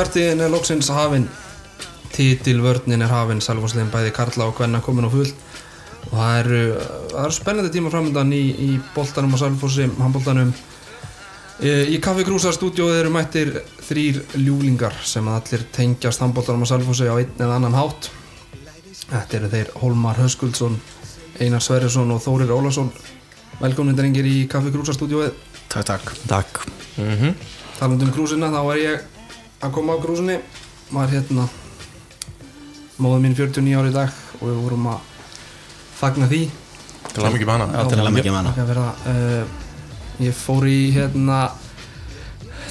Handbóltavertiðin er loksins hafinn Títilvörnin er hafinn Salfosliðin bæði Karla og Gvenna komin á full og það eru, það eru spennandi tíma framöndan í, í boltanum og Salfossi handbóltanum í Kaffi Krúsar stúdíóið eru mættir þrýr ljúlingar sem allir tengjast handbóltanum og Salfossi á einn eða annan hátt. Þetta eru þeir Holmar Höskuldsson Einar Sverjesson og Þórir Ólason. Velkomin drengir í Kaffi Krúsar stúdíóið. Takk, takk. Takk. Mm -hmm. Taland um krúsina, þá er ég að koma á krúsinni Var hérna Móðum mín 49 ári í dag Og við vorum að fagna því. Til að mikið verða uh, Ég fór í hérna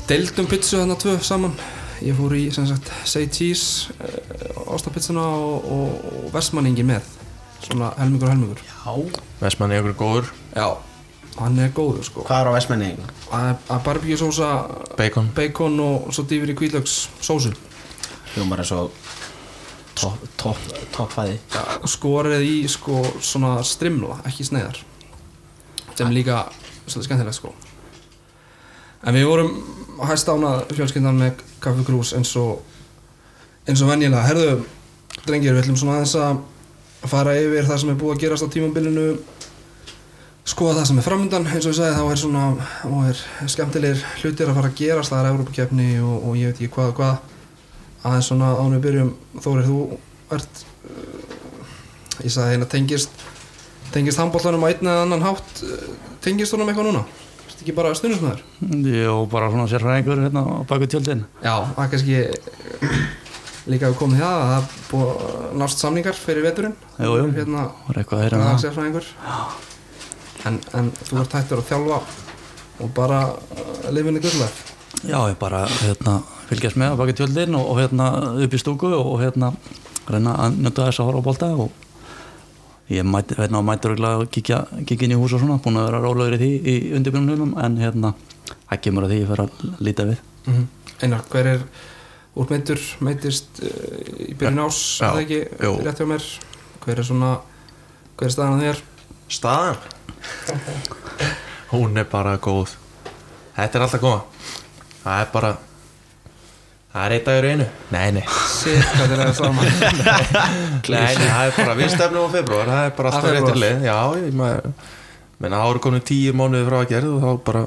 Deildum pizzu þarna tvö saman. Ég fór í sem sagt Say Cheese uh, Ástapizzuna og, og, og Vestmanningi með. Svona helmingur og helmingur. Já. Vestmann er ykkur góður. Já Hann er góður sko. Hvað er á Vestmenni? Að að barbecue sósa Bacon. Bacon og svo dýfir í kvíðlöks sósu Hljómar er svo topp top, top fæði ja, Skorið í sko svona strimla, ekki sneiðar. Sem líka svolítið skemmtilegt sko. En við vorum hæst ánað fjölskyndan með Kaffi Krús eins og eins og venjulega. Herðu, drengir, við ætlum svona aðeins að fara yfir það sem er búið að gerast á tímambilinu skoða það sem er framöndan eins og ég sagði þá er svona þá er skemmtilegir hlutir að fara að gerast. Það er Európa-kefni og, og ég veit ekki hvað og hvað. Aðeins svona án við byrjum Þórir, þú ert uh, ég sagði hérna tengist tengist handbóltanum á einn eða annan hátt. Tengist honum eitthvað núna? Þetta ekki bara stundismæður? Jó, bara svona sérfræðingur hérna á baku tjöldin. Já, það er kannski líka við komum í það að það er búið að nást samningar fyrir veturinn. Jú, jú, hérna, það er eitthvað en, en þú ert hættur að þjálfa og bara uh, lifinni gullar Já, ég bara hérna, fylgjast með á baku tjöldin og, hérna upp í stúku og, hérna reyna að nönda þess að horfa á bolta og ég mæti, hérna, mætur að kíkja, inn í hús og svona, búin að vera rólaður í því í undirbjörnum en hérna, það kemur að því ég fer að líta við. Mm -hmm. Einar, hver er úr meitur, meitist uh, í byrjun ás, Já, eða ekki, rétt hjá mér? Hver er svona, hver er staðan að þér? Staðan? Hún er bara góð. Þetta er alltaf góða Það er bara Það er eitt dagur einu. Nei, nei. Hvað er saman? Nei, það er bara Við stefnum á februar. Það er bara alltaf maður Menna ára komin tíu mánuði frá að gerð og þá bara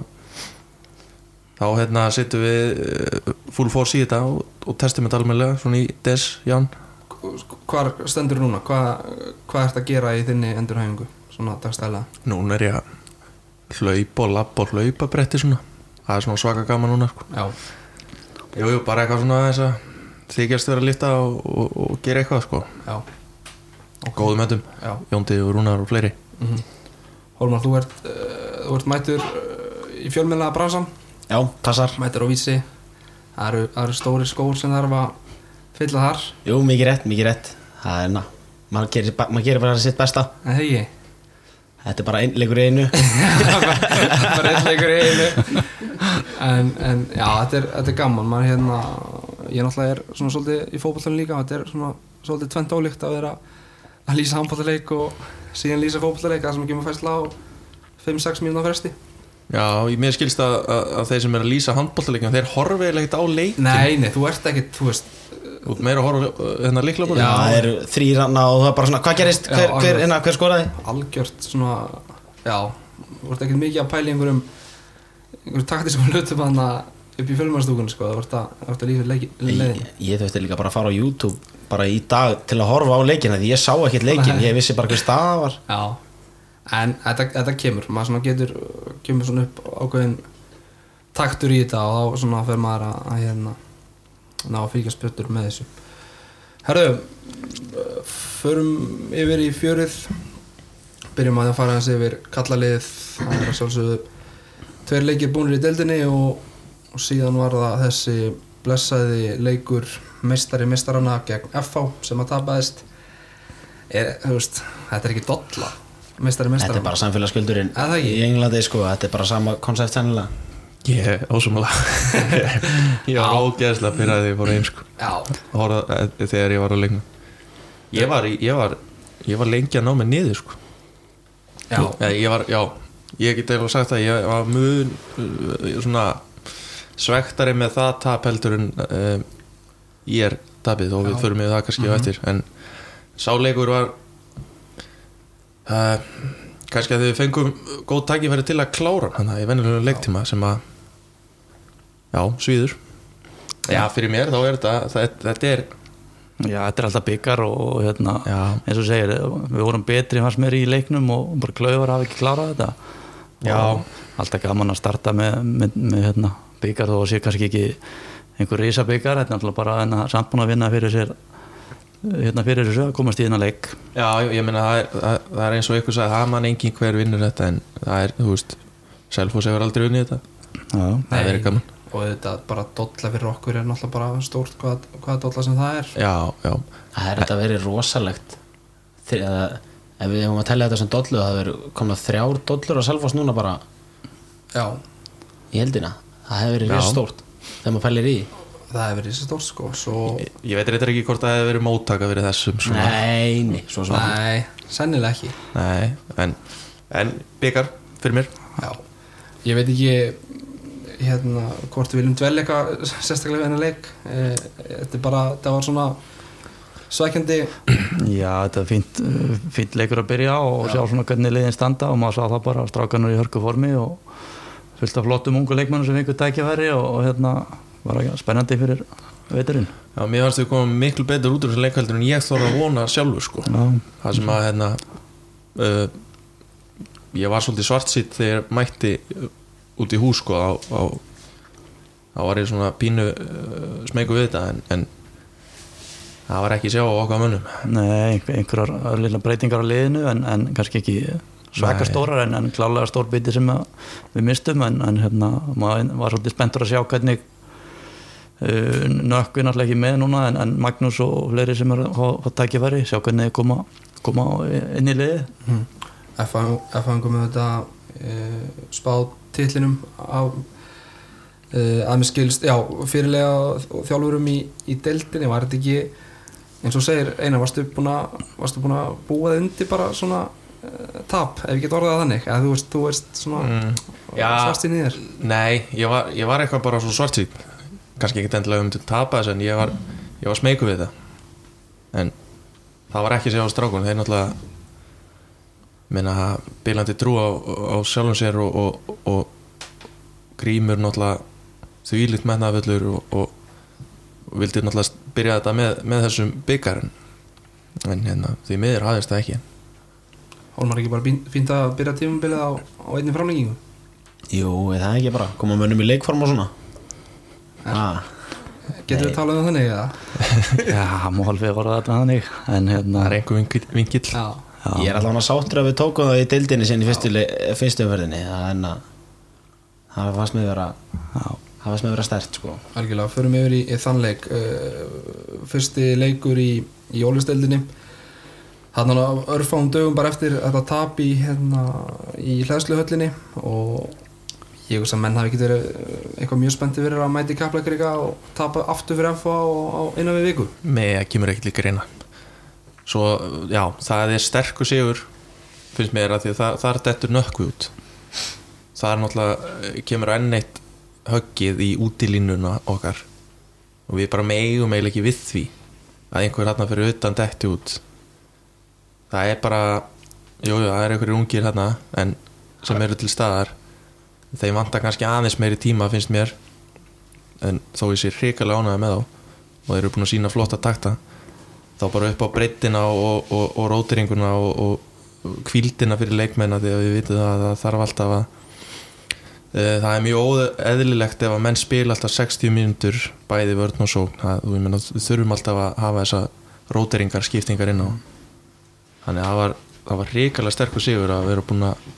þá hérna setjum við eh, full force í þetta og, og testum þetta almennilega svona í des, Ján Hvar stendur núna? Hvað, hvað ert að gera í þinni endurhæfingu? Svona dagstælega Núna er ég að hlaupa og labba og hlaupa bretti svona. Það er svona svaka gaman núna sko. Já, Jú, jú, bara eitthvað svona þess að þykjast vera að lifta og, og, og gera eitthvað sko. já, Góðum öndum, já. Jóndi og Rúnar og fleiri. Hólmar, þú ert, uh, þú ert mættur uh, í fjölmiðlega bransan. Já, passar mættur á vísi. Það eru, það eru stóri skór sem þarf að fylla þar. Jú, mikið rétt, mikið rétt. Það er ná Maður gerir, maður gerir bara sitt besta. En hegi Þetta er bara einleikur einu. Bara einn leikur í einu. En, en já, þetta er, þetta er gaman. Maður hérna, ég náttúrulega er svona svolítið í fótballtunum líka, þetta er svona svolítið tvent ólíkt að vera að lýsa handballleik og síðan lýsa fótballleik það sem ekki maður fæsla á 5-6 mínúna fresti. Já, ég mér skilst að, að, að þeir sem er að lýsa handbóltaleikina þeir horfa eiginlega ekkert á leikin nei, nei, þú ert ekkert, þú veist meira að horfa uh, hérna líkla Já. Það eru þrýranna og það er bara svona Hvað gerist? Já, Hver, hver, alveg. inna, hver skoraði? algjört svona já, ert ekkert mikið að pæla í einhverjum einhverjum taktískum hlutum hann upp í fjölmannstúkunni sko, þú ert að, ert að lýsa leiki- Ég, leiðin ég þurfti líka bara að fara á YouTube bara í dag til að horfa á leikina því ég sá ekkert leikin, ég vissi bara hver stað það var Já, en þetta, þetta kemur maður svona getur, kemur svona upp ákveðin taktur í þetta og þá svona fer maður að, að hérna ná að fylgjast betur með þessu. Herðu förum yfir í fjörið. Byrjum að fara hans yfir kallalið. Það er að sjálfsögðu tveir leikir búnir í deildinni og, og síðan var það þessi blessaði leikur meistari meistarana gegn FH sem að tapaðist. Er, veist, þetta er ekki dolla meistari Þetta meistarana er bara samfélagsskuldurinn það ekki? í Englandi sko, þetta er bara sama koncept sennilega Ég er ósumalega Ég var ógeðslega fyrir að ég fór heim sko. Eh, þegar ég var á leiknum. Ég var, ég var, ég var lengi að ná mig niður sko. já, Nei, ég var, já. Ég get eða sagt að ég var mun uh, svona svektari með það tap heldur en uh, ég er tapið og við Já. förum við það kannski á eftir. En sáleikur var uh, kannski að þau fengum góð tækifæri til að klára hann. Í venjulegum leiktíma sem að já, svíður. Já, fyrir mér þá er þetta þetta, er, Já, þetta er alltaf byggar og, og hérna, eins og segir, við vorum betri hans meir í leiknum og bara klauður hafa ekki klárað þetta. Já. og alltaf gaman að starta með, með, með hérna, byggar þó að sé kannski ekki einhver risa byggar, þetta er alltaf bara samt búin að vinna fyrir sér hérna fyrir þessu að komast í þennan leik. Já, ég meina það það, er eins og ykkur sagði, það mann engin hver vinnur þetta en það er, þú veist Selfoss hefur aldrei unnið þetta. Já, það er verið gaman og þetta bara dolla fyrir okkur er náttúrulega bara stórt hvað, hvað dolla sem það er. Já, já, Það er þetta verið rosalegt. Þegar ef við hefum að tella þetta sem dollu það verið komna þrjár dollur á Selfoss núna bara. Já, í heldina það hefur verið verið stórt þegar maður pælir í. Það hefur verið stórt sko svo, ég, ég veit reyndar ekki hvort það hefur verið móttaka fyrir þessum svona. Nei, nei, svo svo nei, sennilega ekki. Nei, en, en byggar fyrir mér. Já, ég veit ekki hérna, hvort við viljum dvelja eitthvað sérstaklega við hennar leik. Eh, þetta er bara, það var svona svækjandi. Já, þetta er fínt, uh, fínt leikur að byrja og sjá svona hvernig liðin standa og maður sá það bara strákanur í hörku formi og fullt af flottum ungu leikmennum sem fengur tækjafæri og, og hérna var ekki spennandi fyrir veiturinn Já, mér fannst við koma miklu betur út úr þessu leikveldur en ég þóra að vona sjálfur sko. Já, það sem að hérna uh, ég var svolítið svartsitt þegar ég mætti út í hús sko á, á, á var ég svona pínu uh, smegu við þetta en, en það var ekki sjá á okkar mönnum. Nei, einhver- einhverjar lilla breytingar á liðinu en, en kannski ekki svaka stórar en, en klálega stór biti sem að við mistum en, en hérna, maður var svolítið spenntur að sjá hvernig uh, nökkvi náttúrulega ekki með núna en, en Magnús og fleiri sem er að tækjafæri sjá hvernig þeir koma, koma inn í liði F-fangum með þetta uh, spáð titlinum á uh, að mér skilst, já, fyrirlega þjálfurum í, í deildinni var þetta ekki, eins og segir Einar, varstu búin að, búa þig undir bara svona uh, tap, ef ég get orðað það þannig, eða þú veist, þú veist svona mm. Inn í þér Nei, ég var, ég var eitthvað bara svo svartsitt kannski ekki endilega um til að tapa þessu en ég var, ég var smeyku við það. En það var ekki sér á strákun þeir náttúrulega minna bilandi trú á, á sjálfum sér og, og, og grímur náttúrulega þvílitt mennaðvöllur og, og, og vildi náttúrulega byrja þetta með, með þessum byggar en, hérna, því miður hafðist það ekki. Hólmar ekki bara fínt að byrja tímumbilið á, á einni framlengingu? Jú, er það ekki bara? Koma mönnum í leikform og svona? Ah, Getur við talað um þannig eða? Já, má alveg voru þetta þannig en hérna það er einhver vinkill, vinkill. Já, Ég er allavega sáttur að við tókum það í deildinni sinni í fyrstu, það er en að það fannst með vera það fannst með vera stert sko. Algjörlega, förum yfir í, í þann leik. Uh, fyrsti leikur í, í jólisteldinni hann á örfáum dögum bara eftir þetta tap í, hérna, í hlæðsluhöllinni og ég veist að menn hafi ekki verið uh, eitthvað mjög spenntið verið að mæti kaplakrika og tapa aftur fyrir FH á, á innan við viku. Með að kemur ekkert líka reyna svo já, það er sterkur sigur finnst mér að því að það, er dettur nökkvi út. Það er náttúrulega kemur enn eitt höggið í útilínuna okkar og við bara megum eiginlega ekki við því að einhver hérna fyrir utan detti út. Það er bara jújú, jú, það er einhverjir ungir hérna en sem eru til staðar. Þeim vantar kannski aðeins meiri tíma finnst mér en þó ég sé hrikalega ánægði með þá og þeir eru búin að sína flotta takta þá bara upp á breyttina og, og, og rótiringuna og, og kvíldina fyrir leikmenna því að við vitum að það þarf alltaf að e, það er mjög óeðlilegt ef að menn spila alltaf 60 mínútur bæði vörn og sókn það, þurfum alltaf að hafa þessa róteringar, skiptingar inn á þannig að það var, var ríkala sterkur sigur að vera búin að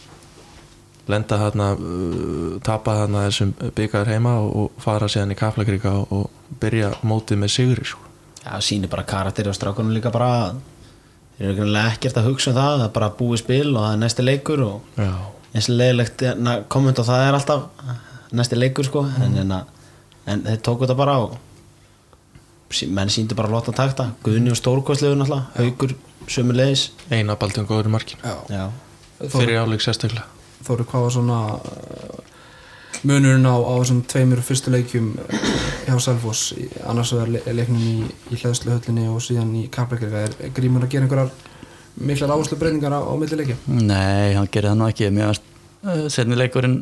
lenda þarna uh, tapa þarna þessum byggar heima og, fara síðan í Kaplakrika og, byrja mótið með sigri sko. Já, sýnir bara karakter og strákunum líka bara þeir eru greinlega ekkert að hugsa um það það er bara búið spil og það er næsti leikur og Já. eins og leiðilegt komment og það er alltaf næsti leikur sko en, en, en þeir tóku þetta bara og sí- menn sýndu bara lotta takta. Guðni og Stórkostlegu náttúrulega haugur sömu leiðis eina baltum góður í markin Já. Já, fyrir áleik sérstaklega. Þóru, hvað var svona munurinn á, á þessum tveimur fyrstu leikjum uh, hjá Selfoss í- annars vegar le leiknum í, í hlæðsluhöllinni og síðan í Kaplakrika. Er, er Grímur að gera einhverjar miklar áherslu breyningar á, á milli leikja? Nei, hann gerir það nú ekki. Mér varst uh, setni leikurinn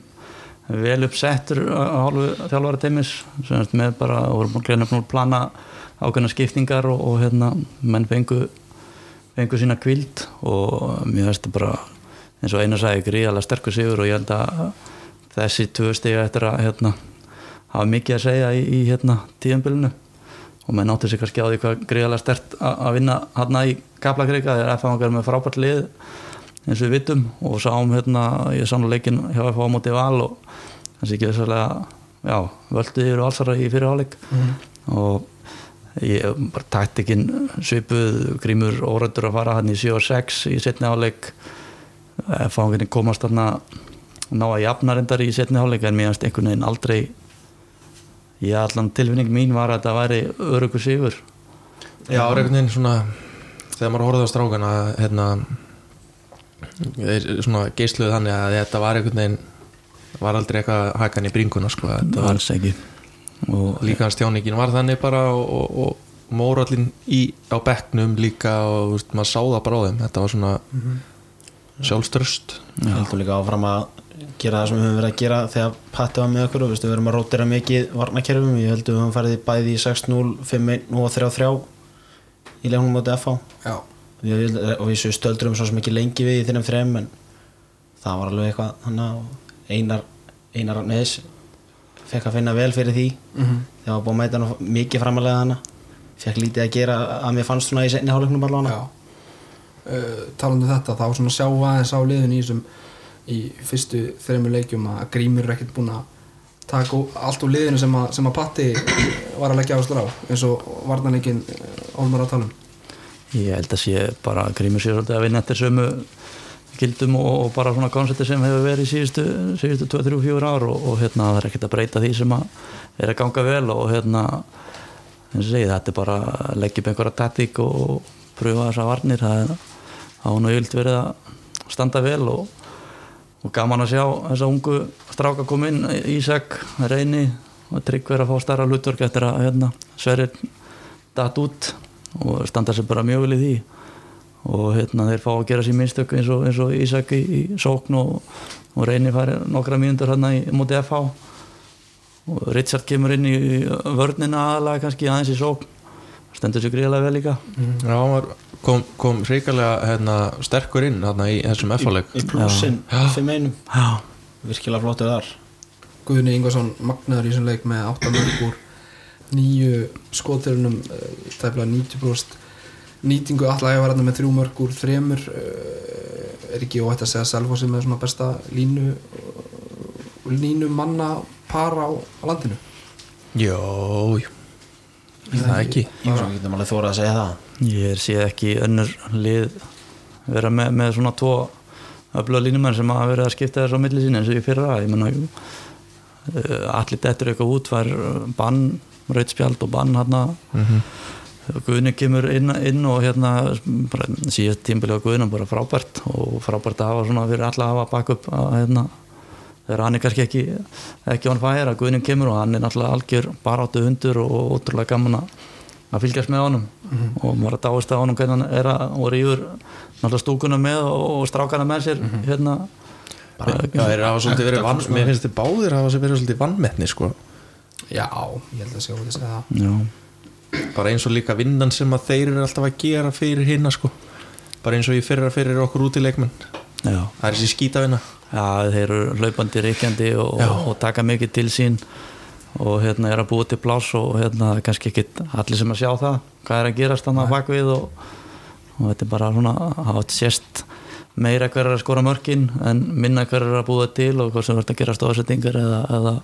vel uppsettur á hálfu þjálfara teimis. Með bara, vorum búin að plana ákveðna skiptingar og, og hérna, menn fengu fengu sína kvild og mér það bara eins og einu sagði gríðalega sterkur sigur og ég held að þessi tvö stiga eftir að hérna, hafa mikið að segja í, í hérna, tíðanbylunu og menn áttu sig kannski á því hvað gríðalega stert að vinna hérna í Kaplakrika þegar FH var með frábært lið eins og við vitum. Og sáum hérna ég sá nú leikin hjá FH á móti val og þessi ekki þessarlega já, völdu yfir valsara í fyrirháleik og ég bara taktikinn svipuð grímur órættur að fara hann í 7 og 6 í setni áleik fáinginni komast þarna ná að jafna reyndar í setni áleik en mér finnst einhvern veginn aldrei ég allan tilfinning mín var að þetta væri örugur sigur. Já, það er einhvern veginn svona þegar maður horfði á strákana hérna þeir svona geisluðu þannig að þetta var einhvern veginn var aldrei eitthvað hakan í bringuna sko. þetta var alls ekki. Og líka hans tjáningin var þannig bara og, og, og mórallin í, á bekknum líka og veist, maður sá það bara á þeim. Þetta var svona sjálfströst Við heldum líka áfram að gera það sem við höfum verið að gera þegar Patti var með okkur og við verum að rótira mikið varnakerfum ég heldum við höfum farið bæði í 6-0, 5-1 og 3-3 í leiknum móti FH og við svo stöldurum svo ekki lengi við í þinnum þrem en það var alveg eitthvað og Einar Einar Neðis fekk að finna vel fyrir því. Mhm. þegar var búið að mæta mikið framalega hana fekk lítið að gera að mér fannst svona í seinni hálfleiknum allavega. Já. Uh, talandi um þetta, þá svona sjá aðeins á liðin í þessum í fyrstu þreymur leikjum að Grímur er ekkert búinn að taka allt úr liðinu sem að, sem að Patti var að leggja áherslu á eins og varnarleikin Olmar á talum Ég held að sé bara að grímur sér svolítið að vinna eftir sömu gildum og, og bara svona koncepti sem hefur verið í síðustu, síðustu 2-3-4 ár og, og hérna það er ekkert að breyta því sem að er að ganga vel og hérna eins og segi þetta er bara að leggja upp einhverja taktík og pröfa þessar varnir. Það er var nú yld verið að standa vel og, og gaman að sjá þessa ungu stráka koma inn Ísak, Reyni og Tryggver að fá starra hlutverk eftir að hérna, Sverrir datt út og standa sér bara mjög vel í því. Og hérna þeir fá að gera sér minnstök eins eins og Ísak í, í sókn og, og reynir færi nokkra mínútur hérna í móti FH og Richard kemur inn í vörnina aðalega kannski aðeins í sókn stendur sér gríðlega vel líka. Já, hann var, kom, kom hrikalega hérna, sterkur inn hérna, í þessum F-leik í plussin, 5-1 Já, virkilega flottur þar. Guðni Ingvarsson magnaður í þessum leik með 8 mörg úr nýju skotþörunum tæfla 90% nýtingu allavega var hérna með þrjú mörg úr þremur uh, er ekki óætt að segja Selfossi með svona besta línu línu manna para á, á landinu? Jó, jú Það ekki. Jú, svo getum alveg þórað að segja það. Ég sé ekki önnur lið vera með, með svona tvo öfluga línumenn sem að vera að skipta þess á milli sín eins og ég fyrra. Ég menna allir dettur eitthvað út var bann, rautspjald og bann hérna Guðni kemur inn, inn og hérna síðast tímbili á Guðna bara frábært og frábært að hafa svona fyrir alla að hafa backup að hérna þegar hann er kannski ekki, ekki on fire að Guðni kemur og hann er náttúrulega algjör baráttu hundur og ótrúlega gaman að að fylgjast með honum. Og maður að dáist að honum hvernig hann er að og rífur náttúrulega stúkuna með og, og strákana með sér hérna. Já, þeir hafa svolítið verið vann Mér finnst þið báðir hafa verið svolítið vannmettni sko. Já, ég held að sé óvægt að segja það já, bara eins og líka vinnan sem að þeir eru alltaf að gera fyrir hinna sko. bara eins og ég fyrra fyrir okkur út í leikmenn. Já, það er þessi skítavinna já þeir eru hlaupandi ríkjandi og, og taka mikið til sín og hérna er að búa til pláss og hérna kannski ekki allir sem að sjá það hvað er að gerast þannig að bakvið og, og þetta er bara svona að hafa sést meira hver er að skora mörkin en minna hver er að búa til og hvað sem verður að gera stóðsettingar eða, eða,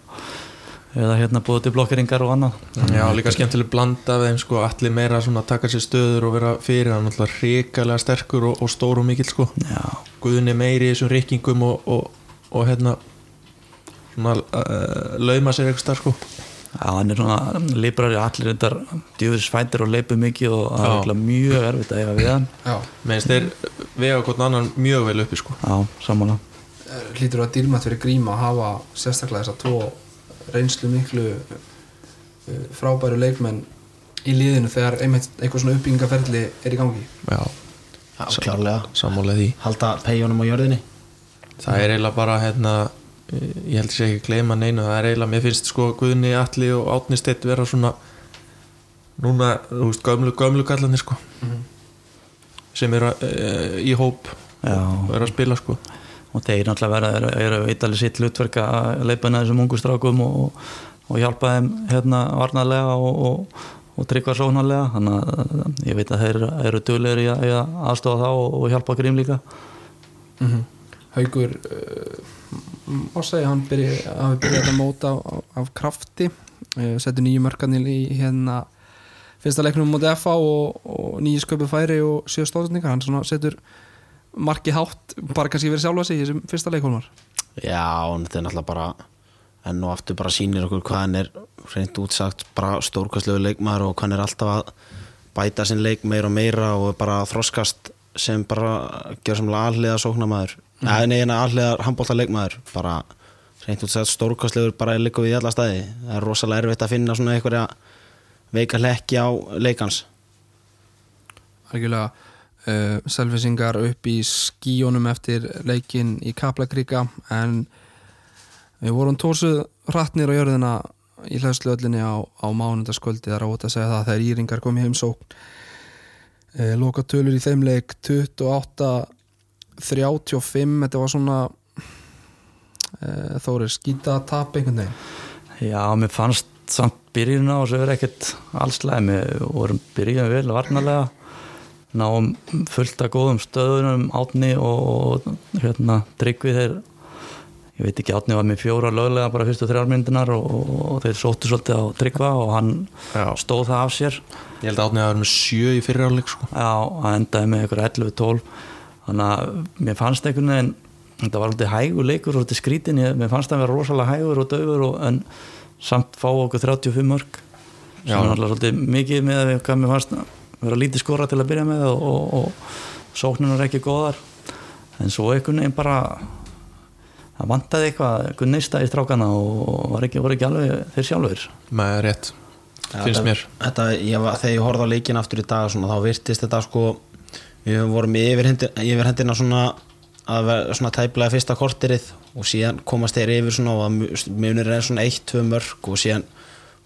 eða hérna búa til blokkeringar og annað. Já, líka skemmtileg blanda við þeim sko, allir meira svona að taka sér stöður og vera fyrir. Hann alltaf hrikalega sterkur og, og stór og mikill sko. Já, Guðni meiri í þessum reykingum og, og, og hérna svona uh, lauma sér eitthvað starf sko. Já, hann er svona líbrari allir þetta djúðis fættir og leipur mikið og það er mjög erfitt að eiga við hann. Já, meðan þeir vega hvort annan mjög vel uppi sko. Já, samanlega eh, hlýtur að dýrmætt fyrir gríma að hafa sérstaklega þess að tvo reynslu miklu uh, frábæru leikmenn í liðinu þegar einmitt eitthvað svona uppbyggingaferli er í gangi. Já, Já, klárlega. Sammála því. Halda peijónum á jörðinni. Það er eiginlega bara hérna ég held sér ekki að gleyma neinu það er eiginlega, mér finnst sko Guðni, Atli og Átni Steitt vera svona núna, þú veist, gömlu, gömlu kallanir sko sem eru e, í hóp Já. og eru að spila sko og þeir náttúrulega vera, eru, eru eitthvað sitt hlutverk að leipa þessum ungu strákum og, og hjálpa þeim hérna varnarlega og, og, og tryggva sónarlega þannig að ég veit að þeir eru- duglegir í að, að aðstofa þá og, hjálpa grím líka. Mm Haugur uh, má segja hann byrja, hafi byrjað að móta af, af krafti uh, setur nýju mörkarnir í hérna fyrsta leiknum móti FA og, nýju sköpu færi og sjö stóðsendingar. Hann setur marki hátt bara kannski verið sjálfa sig í þessum fyrsta leikhólmar Já, og þetta er náttúrulega bara enn og aftur bara sýnir okkur hvað hann er reynd útsagt bara stórkastlegu leikmaður og hvað hann er alltaf að bæta sinn leik meira og meira og bara þroskast sem bara gjör sem alliða sóknamaður mm. eða neina alliða handbólta leikmaður bara reynd útsagt stórkastlegur bara er líka við í alla staði. Það er rosalega erfitt að finna svona einhverja veika hlekki á leikans algjörlega uh, selfisingar upp í skíunum eftir leikin í Kaplakríka en við vorum tósuð hrattnir á jörðina í hlæðslöðlinni á, á mánundaskvöldi það er ótt að segja það þegar Íringar kom í heimsókn. Uh, loka tölur í þeim leik 28 35 þetta var svona uh, þóri skýta tap einhvern veginn? Já, mér fannst samt byrjun á þessu er ekkert allslega við vorum byrjun vel varnarlega náum fullt af góðum stöðunum átni og hérna tryggvi þeir ég veit ekki átni var með fjóra löglega bara fyrstu þrjármyndunar og, og þeir sóttu svolítið á tryggva og hann Já. stóð það af sér. Ég held að Átni að vera með sjö í fyrir áleik sko. Já, hann endaði með eitthvað 11-12 þannig að mér fannst einhvern veginn þetta var alltaf hægur leikur og þetta skrítin, ég, mér fannst það að vera rosalega hægur og döfur og, en samt fá okkur 35 mörg sem er alltaf svolítið mikið með að við, vera lítið skora til að byrja með og, og, og sóknunar ekki góðar. En svo einhvern veginn bara það vantaði eitthvað, einhvern neista í strákana og var ekki, var ekki alveg þeir sjálfur með rétt, finnst mér. þetta, ég var, þegar ég horfði á leikin aftur í dag svona, þá virtist þetta sko við vorum yfir, yfir hendina svona að vera svona tæplega fyrsta korterið og síðan komast þeir yfir svona og að munir er svona 1-2 mörg og síðan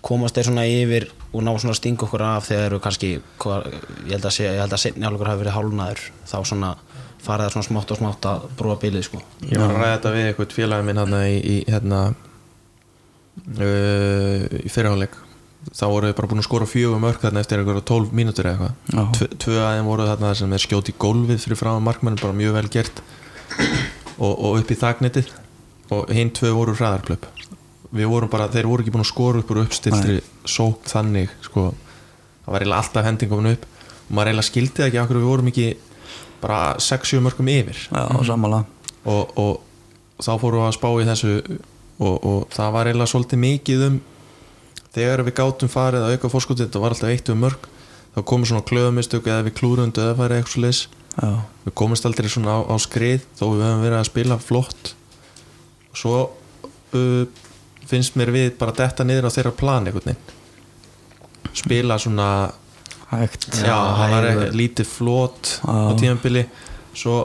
komast þeir svona yfir og ná svona að stinga okkur af þegar eru kannski ég held að, sé, ég held að setni hálfur hafi verið hálfnaður þá svona farið það svona smátt og smátt að brúa bilið sko. Ég var að ræða þetta við eitthvað félagin minn hérna í, í hérna uh, í fyrirháleik þá voru við bara búin að skora fjögum mörg þarna eftir eitthvað 12 mínútur eða eitthvað. Tve- tvö aðeim voru þarna sem er skjóti í gólfið fyrir frá markmann bara mjög vel gert. Og, og upp í þagnetið og hinn tvö voru hraðarklöp við vorum bara, þeir voru ekki búin að skora upp úr uppstiltri sók þannig sko, það var eiginlega alltaf hendingum upp. Og maður eiginlega skildi það ekki okkur við vorum ekki bara 6-7 mörgum yfir. Já, sammála. Og, og þá fórum við að spá í þessu og, og það var eiginlega svolítið mikið um þegar við gátum farið að auka fórskotið þetta var alltaf eitt um mörg þá komum svona klöðumistök eða við klúrum döðafæri eitthvað svo leis Já, við komumst aldrei svona á, á skrið þó við höfum verið að spila flott. Og svo uh, finnst mér við bara detta niður á þeirra plan einhvern veginn. Spila svona hægt. Já, það var eitthvað lítið flott á Já. tímabili. Svo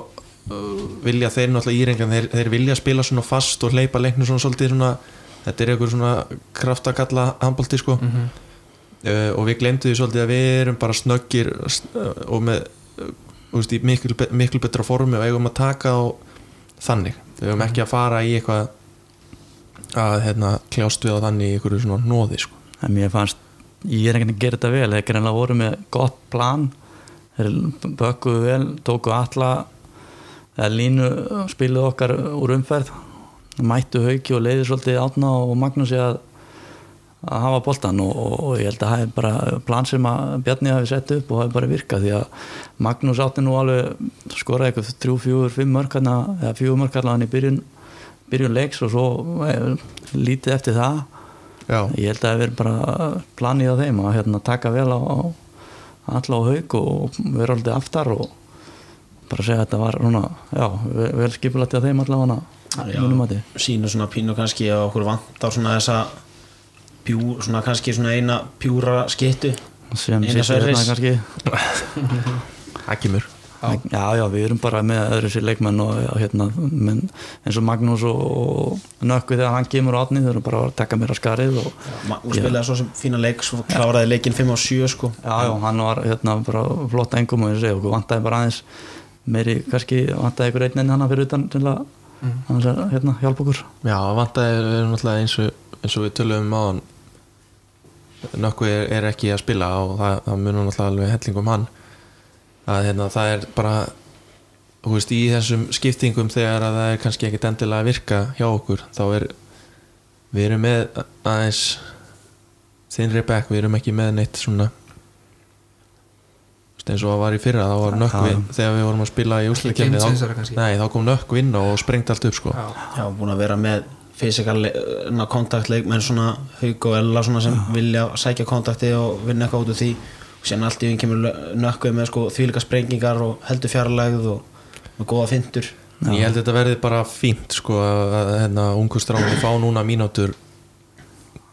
uh, vilja þeir náttúrulega írengan þeir, þeir vilja spila svona fast og hleypa leiknum svona svolítið svona þetta er eitthvað svona kraftakalla handbólti sko. Mhm. uh, og við glemdu því svolítið að við erum bara snöggir uh, og með uh, veist, í miklu, miklu betra formi og eigum að taka á þannig. Við eigum ekki að fara í eitthvað að hérna, kljást við á þannig í einhverju svona nóði sko. en mér fannst ég er ekkert að gera þetta vel þeir greinlega voru með gott plan. Þeir bökkuðu vel tóku alla línu spiluðu okkar úr umferð. Mættu hauki og leiði svolítið átna og Magnúsi að að hafa boltan og, og, og ég held að það er bara plan sem að Bjarni hafi sett upp og hafi bara virkað því að Magnús átti nú alveg skoraði eitthvað þrjú, fjúur, fimm mörk hana, eða fjúur mörk allan í byrjun byrjun leiks og svo eh, lítið eftir það. Já, ég held að það verið bara planið á þeim að hérna, taka vel á, á alla á haug og vera alltaf aftar og bara segja að þetta var svona, já, vel, skipulætti á þeim allavega Já. mínum að sína svona pínu kannski að okkur vantar svona þessa pjú, svona kannski svona eina pjúra skittu sem sýttir hérna kannski. Það kemur já, já, við erum bara með öðru sér leikmenn og, hérna, menn, eins og Magnús og, og Nökku þegar hann kemur á átni þau erum bara að taka mér að skarið og Magnús spilaði svo sem fína leik svo kláraði leikinn 5 á 7 sko. Já, já, hann var hérna bara flott engum og ég segi okkur vantaði bara aðeins meiri, kannski vantaði ykkur einn en hann fyrir utan til að hann er hérna hjálpa okkur. Já, vantaði er, er náttúrulega eins og, eins og við tölum um áðan nokkuð er, er ekki að spila og það, það munum náttúrulega alveg helling um hann að hérna, það er bara veist, í þessum skiptingum þegar að það er kannski ekkit endilega að virka hjá okkur, þá er við erum með aðeins þinnri back, við erum ekki með neitt svona þú veist, eins og það var í fyrra, þá var nökkvi Já. þegar við vorum að spila í kannski. nei, þá kom nökkvi inn og sprengt allt upp sko. Já. Já, búin að vera með fysikal kontaktleik menn svona Haug og Ella svona sem vilja sækja kontakti og vinna eitthvað út úr því og sérna allt í hún kemur nökkuð með sko þvílika sprengingar og heldur fjarlægð og með góða fyndur. Ég held að þetta verði bara fínt sko að hérna, ungu stráni fá núna mínútur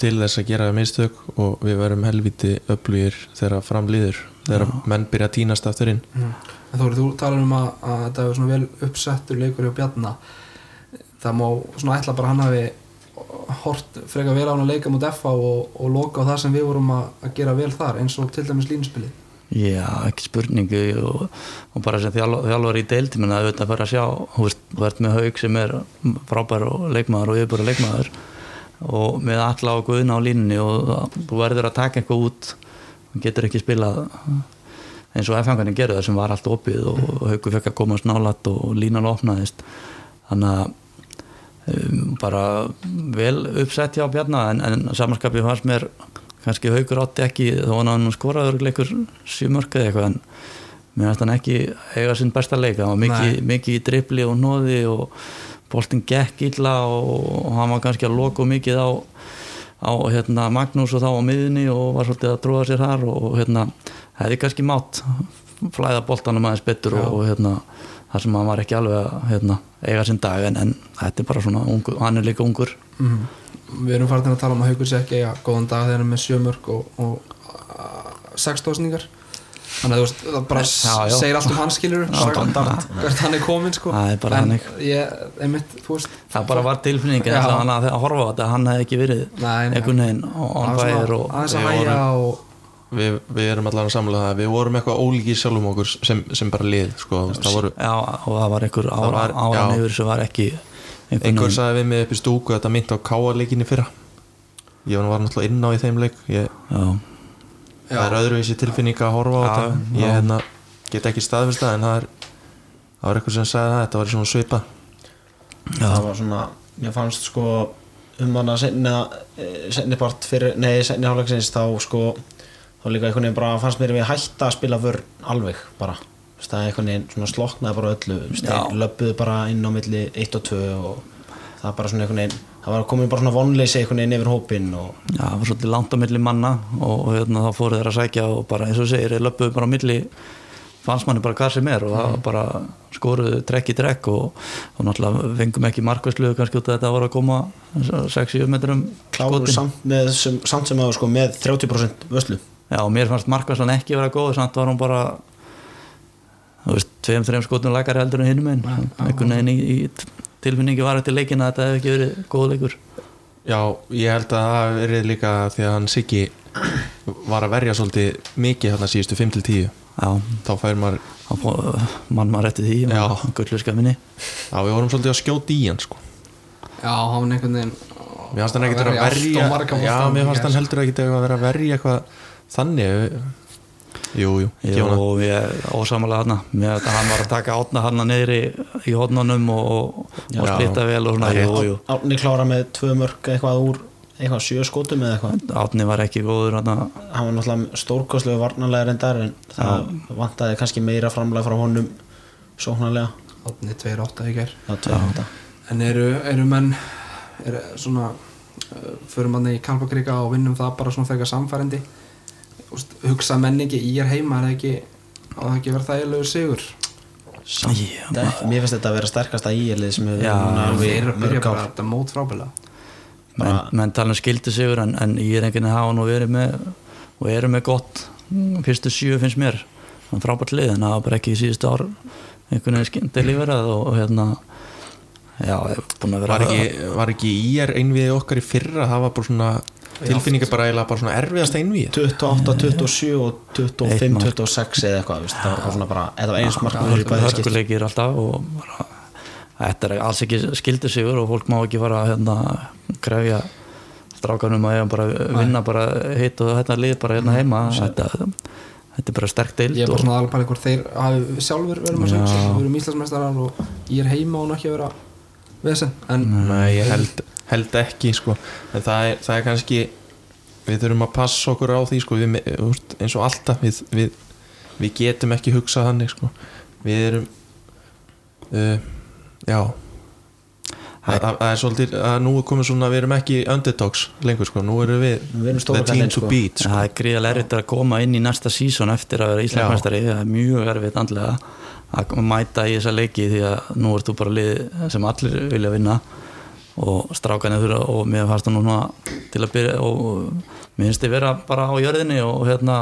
til þess að gera mistök og við verum helviti öflugir þegar framlýður þegar menn byrja að tínast aftur inn. Mm. En Þóri, þú talar um að, að þetta er svona vel uppsettur leikur hjá Bjarna. Það má svona ætla bara að hann hafi hort frekar vel á hann að leika mot FA og, og loka á það sem við vorum að, að gera vel þar eins og til dæmis línspilið. Já, ekki spurningu og, og bara sem þjálf, þjálfur í deildi menn að auðvitað fara að sjá þú veist, þú ert með haug sem er frábær og leikmaður og yfirbúra leikmaður og með alla og guðna á línunni og þú verður að taka eitthvað út þú getur ekki spilað eins og F-fangarnir gerðu það sem var allt opið og haugur fekk að koma snálat og línan opnaðist. Þannig að bara vel uppsett hjá Bjarna en, en samanskapið fannst mér kannski haugur átti ekki þó hann hann skoraður leikur sjumörk eða eitthvað en mér finnst hann ekki eiga sinn besta leika hann var mikið, mikið í dribli og nóði og boltin gekk illa og, hann var kannski að loka mikið á, á hérna, Magnús og þá á miðunni og var svolítið að tróða sér þar og hérna, hefði kannski mátt flæða boltanum aðeins betur og, og hérna, þar sem hann var ekki alveg að hérna, eiga sinn dag en, en þetta er bara svona, ungur, hann er líka ungur mm. Við erum farin að tala um að haugur sé ekki að góðan dag þegar hann er með sjömörk og, og uh, sex tósningar þannig að þú bara Já, já. segir allt um hans skilur hvert hann er komin sko bara en ég, einmitt, veist það bara var tilfinning Já. að, að, horfa á þetta, hann hefði ekki verið einhvern veginn og hann að- og hæja vorum- og við, við erum allan að samla það. Við vorum eitthvað ólíkir sjálfum okkur sem, sem bara lið sko, það voru, Já, og það var einhver ára, var- ára já. yfir sem var ekki einhvern einhver sagði við mig upp í stúku að þetta myndi á káarleikinni fyrra. Ég var náttúrulega inn á í þeim leik. Ég, Já, það er öðruvísi tilfinning að horfa á Já, þetta. já. ég hérna, get ekki staðfist það en það er það var eitthvað sem sagði það, þetta var svona svipa. Það var svona, ég fannst sko um hann að senni part fyrir, nei senni hálfleiksins þá sko, þá líka einhvern veginn bara fannst mér við hætta að spila vörn alveg bara, það er einhvern veginn svona sloknaði bara öllu, löbbuðu bara inn á milli 1 og 2 og það er bara svona einhvern veginn það var komin bara svona vonleysi einhvern veginn yfir hópin og já, það var svolítið langt á milli manna og, og hérna, þá fóru þeir að sækja og bara eins og segir, löpuðu bara á milli fannst manni bara hvað sem er og það var bara skoruðu trekk í trekk og, og náttúrulega fengum ekki markvæslu kannski út að þetta var að koma 6-7 metrum kláru samt, samt sem að sko með 30% vöslu Já, mér fannst markvæslan ekki vera góð samt var hún bara þú veist, tveim, þreim skotum lækari heldur en hinum einn einhvern veginn í, í tilfinningi var eftir leikin að þetta hefði ekki verið góð leikur. Já, ég held að það verið líka því að hann Siggi var að verja svolítið mikið hérna síðustu 5-10 Já, þá fær maður, mann maður eftir því Já. gullu skaminni já við vorum svolítið að skjóta í hann sko. Já, hann einhvern veginn mér fannst hann ekkert að verja já, mér fannst hann heldur ekkert að vera að verja eitthvað þannig jú, jú, Jú, og ég ósamalega hann með að hann var að taka átna hann niðri í hodnunum og, og, og Já. splitta vel og svona, jú, Árni klára með tvö mörg eitthvað úr eitthvað sjö skotum eða eitthvað? Átni var ekki góður hann hann var náttúrulega stórkoslega varnarlega reyndar en það vantaði kannski meira framlega frá honum sóknarlega. Átni 2-8 í ger það tvö þetta En eru, eru menn er svona uh, förum hann í Kalpakríka og vinnum það bara svona frekar samfærendi Úst, hugsa menningi í er heima er ekki á það ekki verið þægilegu sigur? Ekki, mér finnst þetta að vera sterkasta íelið sem hefur Já, núna við alveg erum að byrja mörg ár þetta mót frábæla bara, menn, menn tala um skildi sigur en, en ég er einhvern veginn hafa nú verið með og eru með gott. Fyrstu sjö finnst mér frábært lið en það var bara ekki í síðustu ár einhvern veginn skindi lífverað og, og hérna já, að var ekki, var ekki í er einvið okkar í fyrra það var bara svona tilfinningar bara eiginlega bara svona erfiðast einvið 28, 27 og 25, Eitt mark. 26 eða eitthvað veist, það var svona bara, þetta var eins mark fyrir hörku, bæði skipt hörkuleikir alltaf og bara, þetta er alls ekki skildi sigur og fólk má ekki fara að hérna, krefja strákanum að eiga bara vinna bara hitt og þetta lið bara hérna heima. Þetta, þetta er bara sterk deild Ég er bara svona aðalpæli hvort þeir hafi sjálfur verið með Já. sögst Við erum Íslandsmeistarar og ég er heima og hún ekki að vera vesen. En Nei, ég held, held ekki sko. en það er, það er kannski við þurfum að passa okkur á því sko. við, eins og alltaf við, við, við getum ekki hugsað þannig sko. við erum uh, já það, það það er svolítið að nú er komið svona við erum ekki underdogs lengur sko. nú erum við Við erum the team to sko. beat sko. það er gríðarlega erfitt að koma inn í næsta sísón eftir að vera Íslandsmeistari það er mjög erfitt andlega að mæta í þessa leiki því að nú ert þú bara lið sem allir vilja vinna og strákanir þurfa og mér fannst það núna til að byrja og mér finnst þið vera bara á jörðinni og hérna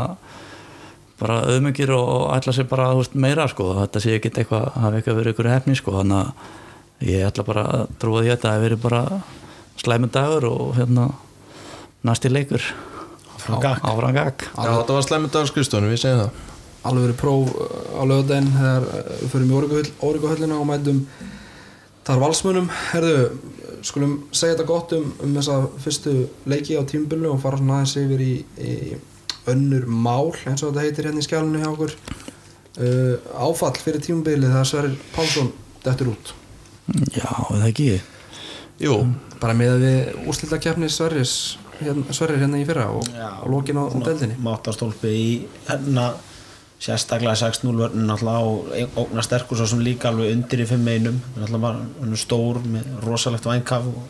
bara auðmyggir og, ætla sér bara veist, meira sko, þetta sé ekki eitthvað hafi eitthvað verið ykkur hefni sko, þannig að ég ætla bara að trúa því að þetta hafi verið bara slæmur dagur og hérna næsti leikur. Já, þetta var slemmi dagskristónu, við segjum það. Alveg verið próf uh, á lögadaginn þegar uh, við förum í Órikuhöllina og mætum þar valsmunum herðu, skulum segja þetta gott um, um þessa fyrstu leiki á tímbilinu og fara svona aðeins yfir í, í önnur mál eins og þetta heitir hérna í skjálinu hjá okkur. Uh, áfall fyrir tímbilið þegar Sverrir Pálsson dettur út. Já, það ekki? Jú, bara með að við úrslita Sverris hérna, Sverrir hérna í fyrra og, og lokin á, á deldinni mátastólpi í hérna sérstaklega 6-0 vörnum náttúrulega og ógna sterkur svo sem líka alveg undir í fimm einum. Náttúrulega bara hann er stór með rosalegt vænkaf og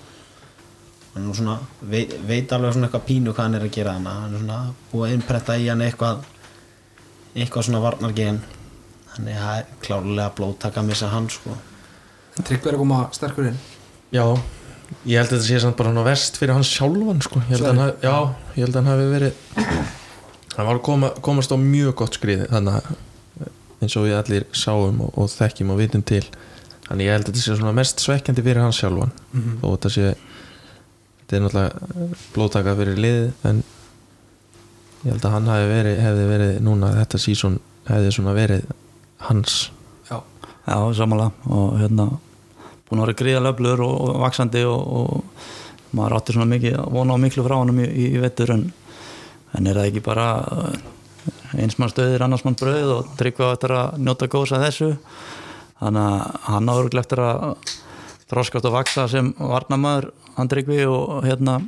hann er svona veit, veit alveg svona eitthvað pínu hvað hann er að gera þannig hann er svona búið að innpretta í hann eitthvað eitthvað svona varnargen. Þannig að það er klárlega blóttaka að missa hann sko Tryggver að koma sterkur inn. Já ég held að þetta sé samt bara hann verst fyrir hans sjálfan sko. ég held að hann hafi, já, ég held að hann hafi verið hann var að koma, komast á mjög gott skrið þannig eins og við allir sáum og, og þekkjum og vitum til. Þannig ég held að þetta sé mest svekkjandi fyrir hans sjálfan. Og þetta sé þetta er náttúrulega blóðtaka fyrir liðið en ég held að hann verið, hefði verið núna þetta sísón hefði svona verið hans. Já, já, samanlega og hérna búin að vera gríðarlega öflugur og, og vaksandi og, og maður átti svona mikið að vona á miklu frá í, í, í vettur en, en er það ekki bara eins mann stöðir, annars mann brauð og tryggva eftir að njóta góðs að þessu? Þannig að hann á örglega eftir að þroskast og vaksa sem varnamaður hann tryggvi og hérna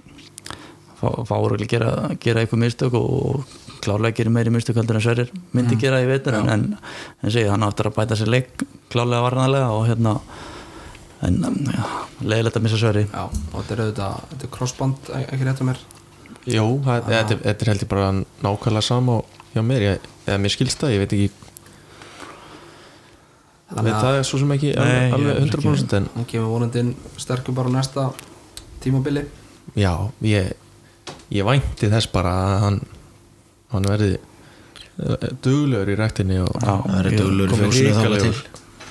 fá, fá örglega gera, gera eitthvað mistök og klárlega gerir meiri mistök heldur en Sverrir myndi gera í veitur en, en, en segi, hann áttur að bæta sér leik klárlega varnalega og hérna en ja, leiðilegt að missa Sverri. Já, og þetta er auðvitað þetta er crossband, ekki rétt um mér Jú, það- þetta er- er heldur bara nákvæmlega sama og hjá mér, ég, eða mér skilst það, ég veit ekki. Þannig veit að- það er svo sem ekki Nei, alveg, ég alveg er 100% en hann kemur vonandi inn sterkur bara á næsta tímabili. Já, ég ég vænti þess bara að hann hann verði eh, duglegur í ræktinni og Já, það ég- duglegur í komið til.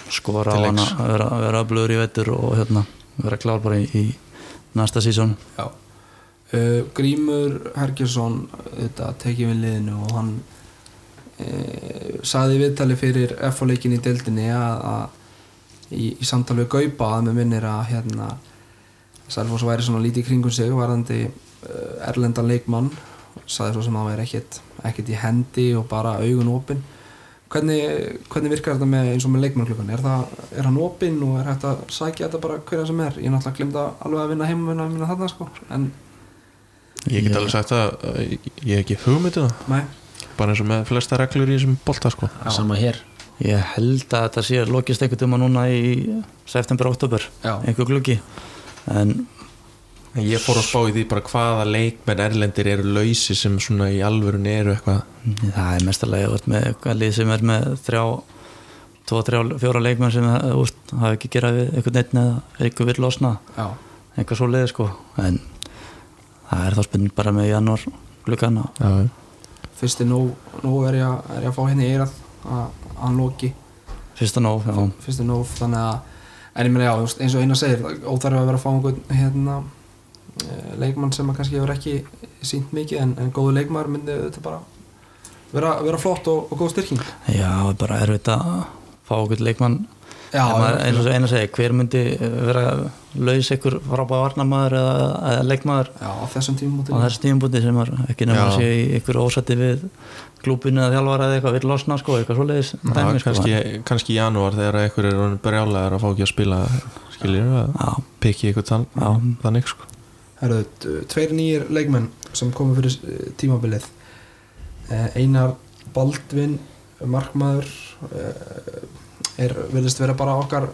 Skora á hann að vera, vera öflugur í vettur og hérna vera klár bara í, í næsta sísón já. Uh, Grímur Hergjesson tekið við liðinu og hann uh, saði í viðtali fyrir F-leikin í deildinni að, að í, í samtali við Gaupa að með minnir að hérna Selfoss væri svona lítið kringum sig varðandi uh, erlendan leikmann. Saði svo sem að það væri ekkert, ekkert í hendi og bara augun opinn hvernig, hvernig virkar þetta með eins og með leikmannklukkan? Er, er hann opinn og er hægt að sækja þetta bara hverja sem er? Ég er náttúrulega glimta alveg að vinna heim og vinna, vinna þarna sko en ég get alveg sagt að eh, ég ég hef ekki hugmyndu það. Nei, bara eins og með flesta reglur í þessum bolta sko. sama hér. Ég held að þetta sé lokist einhvern tíma núna í september-oktober Já. einhver gluggi. En En ég fór að spá í því bara hvaða leikmenn erlendir eru lausi sem svona í alvörun eru eitthvað. Það er mestarlega ég veit með eitthvað lið sem er með þrjá tvo, þrjá, fjóra leikmenn sem uh, úst, hafa ekki gerað við einhvern neitt eða eitthvað vill losna. Já, eitthvað svo leið sko. En það er þá spurning bara með janúar glukkan fyrsti nú, nú er, ég, að- er ég að fá henni í eirað að hann loki. Fyrsta nóg já, fyrsti nú þannig að en ég meina já, eins og eina segir óþarf að vera að fá einhvern hérna, eh, leikmann sem að kannski hefur ekki sínt mikið en, en góðu leikmaður myndi þetta bara vera, vera flott og, og góð styrking. Já, það er bara erfitt að fá okkur leikmann Já, En maður, eins og eina segi, hver myndi vera laus ykkur frábæða varnamaður eða, eða leikmaður? Já, á þessum tímum á þessu tímabúti sem er ekki nefnir að sé ykkur ósætti við klúbinu eða þjálfara eða eitthvað vill losna sko, eitthvað svoleiðis dæmi, sko. kannski, kannski í janúar þegar einhver er orðinn brjálæður að fá ekki að spila skiljir að Já, pikki eitthvað þannig sko. Herðu, t- tveir nýjir leikmenn sem komu fyrir eh, tímabilið. Eh, Einar Baldvin markmaður eh, er, vilist vera bara okkar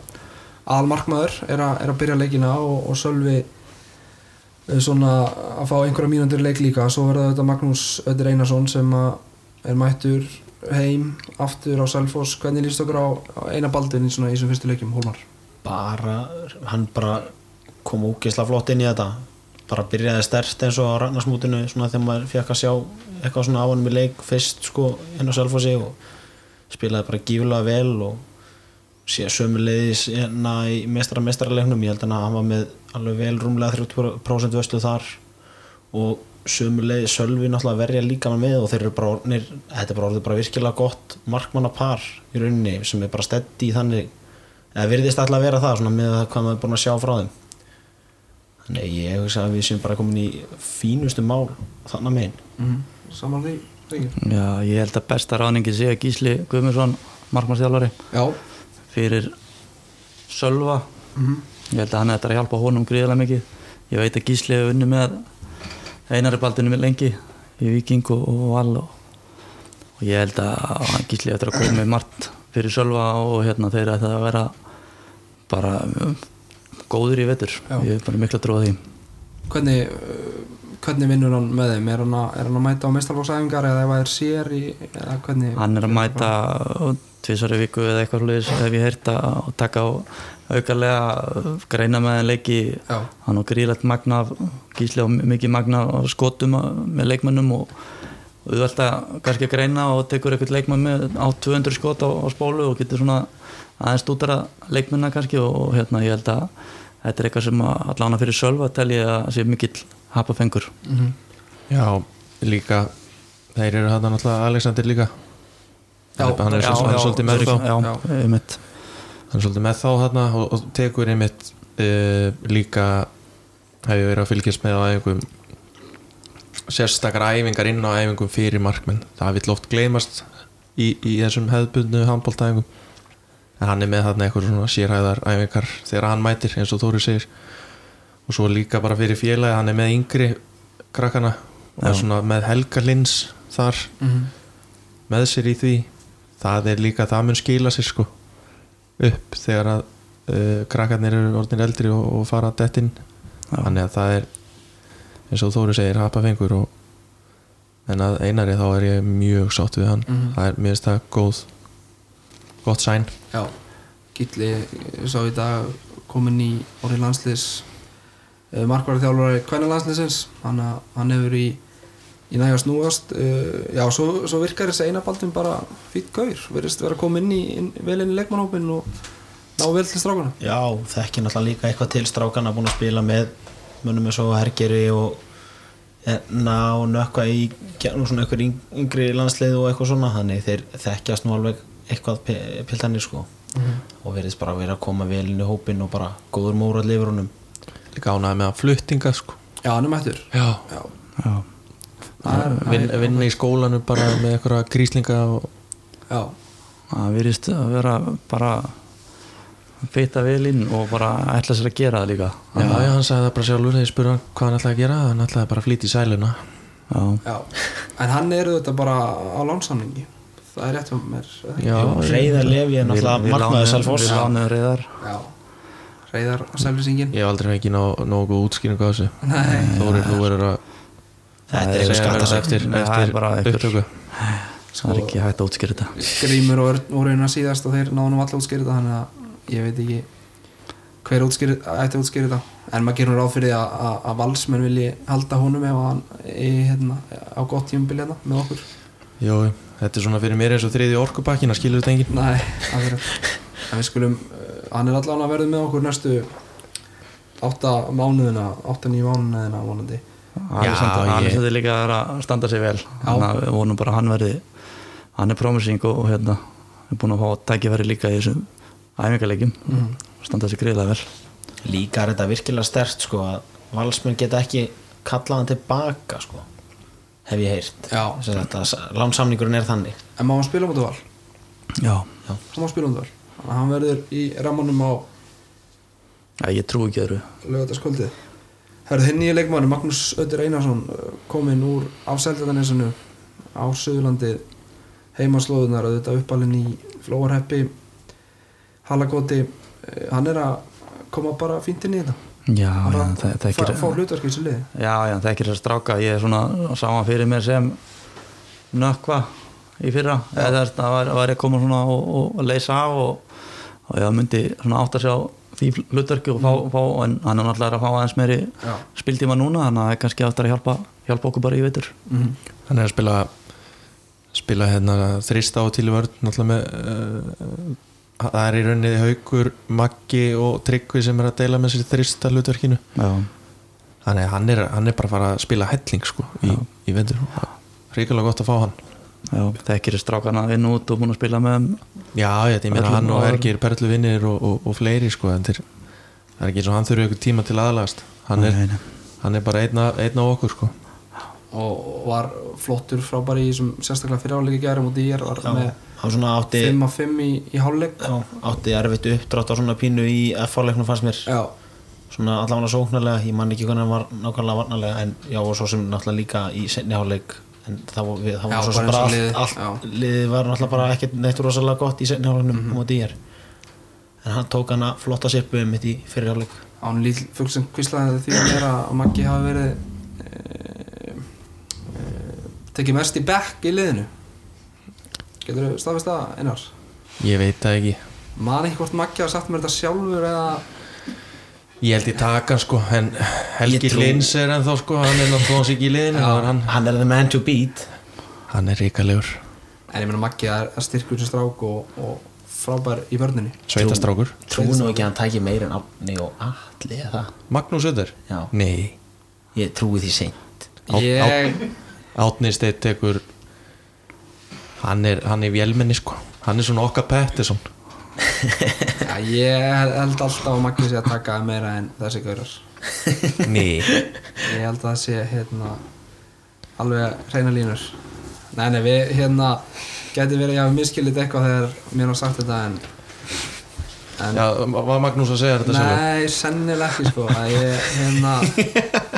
aðal markmaður er, a, er að byrja leikina og, og Sölvi eh, svona að fá einhverja í leik líka. Svo verða þetta Magnús Öður Einarsson sem er mættur heim aftur á Selfoss. Hvernig líst okkur á, á Einar Baldvin í þessum fyrstu leikjum Hólmar? bara, hann bara kom ógeðslega flott inn í þetta. Bara byrjaði stert eins og á Ragnarsmútinu þegar maður fekk að sjá eitthvað svona á hann í leik fyrst sko inn á Selfossi og spilaði bara gífulega vel og sé sömuleiðis hérna í mestara mestrarleiknum ég held að hann var með alveg vel rúmlega 30% vöslu þar og sömuleiðis Sölvi náttúrulega verja líka með og þeir eru bara orðnir þetta er bara orðið bara virkilega gott markmannapar í rauninni sem er bara steddi í þannig eða virðist alltaf að vera það svona með hvað maður er búin að sjá frá þeim. Þannig ég hugsa að við séum bara komin í fínustu mál þannig megin. Mm. Saman því, já, ég held að besta ráningi sé að Gísli Guðmundsson markmannstjálfari Já fyrir Sölva mm ég held að hann er að hjálpa honum gríðarlega mikið ég veit að Gísli hefur unni með einari baldinu með lengi í Viking og, og Val og, og ég held að Gísli eftir að koma með margt fyrir Sölva og hérna þeir að það að vera bara um, góður í vetur Já. ég er bara mikla trú að því Hvernig, uh, hvernig vinnur hann með þeim? Er hann að, er hann að mæta á meistarflóksæfingar eða ef það er sér í, eða hvernig? hann er að mæta tvisari viku eða eitthvað hlutis ef ég heyrta og taka á aukarlega greina með en leiki hann á gríðlegt magna af- gísli á mikið magna skotum með leikmönnum og og auðvelt að kannski að greina og tekur eitthvað leikmann með á 200 skot á, á spólu og getur svona aðeins stútara leikmennina kannski og, og hérna ég held að þetta er eitthvað sem að allan fyrir sölva tel ég að sé mikill hapafengur mm já, líka þeir eru hann náttúrulega Alexander líka hann er, hann er svolítið með hann er svolítið með þá þarna og, og tekur einmitt uh, líka hefur verið að fylgjast með á æfingum sérstakar æfingar inn á æfingum fyrir markmenn. Það vill oft gleymast í, í þessum hefðbundnu handbóltæfingum en hann er með þarna eitthvað svona sérhæðar æfingar þegar hann mætir eins og Þóri segir. Og svo líka bara fyrir félagi hann er með yngri krakkana og er Já. svona með Helga Lins þar -hmm. með sér í því það er líka, það mun skila sér sko upp þegar að uh, krakkarnir eru orðin eldri og, og fara dett inn. Já. þannig að það er eins og Þóri segir hapa fengur og en að einari þá er ég mjög sátt við hann. Mhm. það er, mér finnst það góð gott sæn Já, Gilli ég sá í dag komin í orðið landsliðs uh, markværi þjálfari hvernig landsliðsins hann, hann hefur í, í nægast núast uh, já, svo, svo virkar þessi einabaldum bara fýtt gaur, verðist vera komin inn í inn, vel inn í leikmannhópin og ná vel til strákuna Já, þekki náttúrulega líka eitthvað til strákana búin að spila með munum eins og Hergeri og ná nökka í svona einhver yng- yngri landslið og eitthvað svona þannig þeir þekkjast nú alveg eitthvað pi- piltanir sko. Og verðist bara vera að koma vel inn í hópin og bara góður móra lifur honum. Líka ánæði með að fluttinga sko. Já, hann er mættur. Já, Já, Já. Er, Vin, er vinna í skólanu bara með eitthvað gríslinga og Já, það virðist að vera bara feita vel inn og bara ætla sér að gera það líka. Já, já, hann sagði það bara sjálfur þegar ég spurði hann hvað hann ætlaði að gera hann ætlaði bara að flýta í sæluna. Já. já. En hann er þetta bara á lánsamningi það er rétt hjá mér ekki? já, Reyðar er markmaður lánuðum- Selfoss við lánuðum reyðar Já, reyðar selvisingin ég hef aldrei fengið ná, nógu útskýringu á þessu. Nei, Þórir, þú verður að Þetta er segja eitthvað mér það skattasögn eftir, er upptöku. Það er ekki hægt að útskýra þetta. Grímur og Örn voru hérna síðast og þeir náðu nú alltaf útskýrið þetta þannig að ég veit ekki hver ætti að útskýrið þetta. En maður gerur ráð fyrir að, að, að valsmenn vilji halda honum ef hann er hérna, á gott tímabili hérna með okkur. Jó, þetta er svona fyrir mér eins og þriði orkupakkin að skilur þetta enginn. Nei, En við skulum, uh, hann er allan að verða með okkur næstu átta mánuðina, átta nýju mánuðina vonandi Hann ég- er þetta líka að standa sig vel. Þannig að við vonum bara hann verði hann er promising og, og hérna er búin að fá tækifæri líka í þessum æfingarleikjum Mhm. standa sig greiðlega vel. Líka er þetta virkilega stert sko að valsmenn geta ekki kallað hann tilbaka sko hef ég heyrt. Þetta, lánsamningurinn er þannig. En má hann spila á móti val? já, Hann má spila á móti val hann verður í rammanum á já ég trú ekki öðru. lögataskvöldið Herðu hinn nýja leikmann Magnús Öttir Einarsson uh, kominn úr afsældanesinu á Suðurlandi. Heimaslóðunar auðvitað uppalinn í Flóarheppi. Hallagóti uh, hann er að koma bara fínt inn í þetta. Já, já, er það, að það ekki fá hlutverk í þessu liði. Já, já, það ekki þess stráka. Ég er svona hann fyrir mér sem nökkva í fyrra. Eða að það var, var að koma svona og, og, leysa af og, og ég myndi svona átt að sjá því hlutverki og fá, fá en hann er náttúrulega að fá aðeins meiri Já. spiltíma núna þannig að það er kannski aftur að hjálpa, hjálpa okkur bara í veitur mm Hann er að spila spila hérna þrista og til í vörð náttúrulega með uh, það er í rauninni haukur, Maggi og Tryggvi sem er að deila með sér þrista hlutverkinu. Já, þannig að hann er, hann er bara að fara að spila helling sko í, í vendur ríkilega gott að fá hann já, þekkir strákana inn og út og búin að spila með Já, ég meina hann og. Ergir Perlu vinnir og, og, og fleiri sko en þeir, það er ekki eins og hann þurfi eitthvað tíma til aðlagast. Hann er, Nei, nei. hann er bara einn af, einn af okkur sko. Og var flottur frábæri í þessum sérstaklega fyrir áleiki gæri mútið ég var með hann svona átti 5 af 5 í, í hálfleik. Já, átti erfitt uppdrátt á svona pínu í F-leiknum fannst mér. Já, svona allavega sóknarlega, ég man ekki hvernig hann var nákvæmlega varnarlega en já og svo sem náttúrulega líka í senni hálfleik en það var, við, það Já, var svo sem bara og allt, liðið, var náttúrulega bara ekkert neitt rosalega gott í Mhm. mm -hmm. móti ég en hann tók hana flotta sirpu mitt í fyrir hálfleik án líl fugg sem kvíslaði því að vera að Maggi hafi verið e, e, tekið mest í bekk í liðinu Getur þú staðfist það einar? Ég veit það ekki Man hvort Maggi hafa sagt mér þetta sjálfur eða Ég held ég taka sko en Helgi Lins er ennþá sko hann er náttúrulega hans ekki í liðinu hann, hann er the man to beat. Hann er ríkalegur En ég meina Maggi er styrkur sem strák og, og frábær í vörninni. Sveitastrákur. Trú nú ekki að hann tæki meir en Átni og Alli eða? Það Magnús Öður? Já. Nei, ég trúi því seint. Ég, Átni Steit tekur hann er, hann er vélmenni sko. Hann er svona okkar Pettersson ja, ég held alltaf að Maggi sé að taka meira en þessi gaurar. Nei, Ég held að það sé hérna alveg hreina línur. Nei, nei, við hérna geti verið, ég hafi miskilið eitthvað þegar mér var sagt þetta en, en já, var Magnús að segja þetta sjálfur? Nei, sennilega ekki sko að ég hérna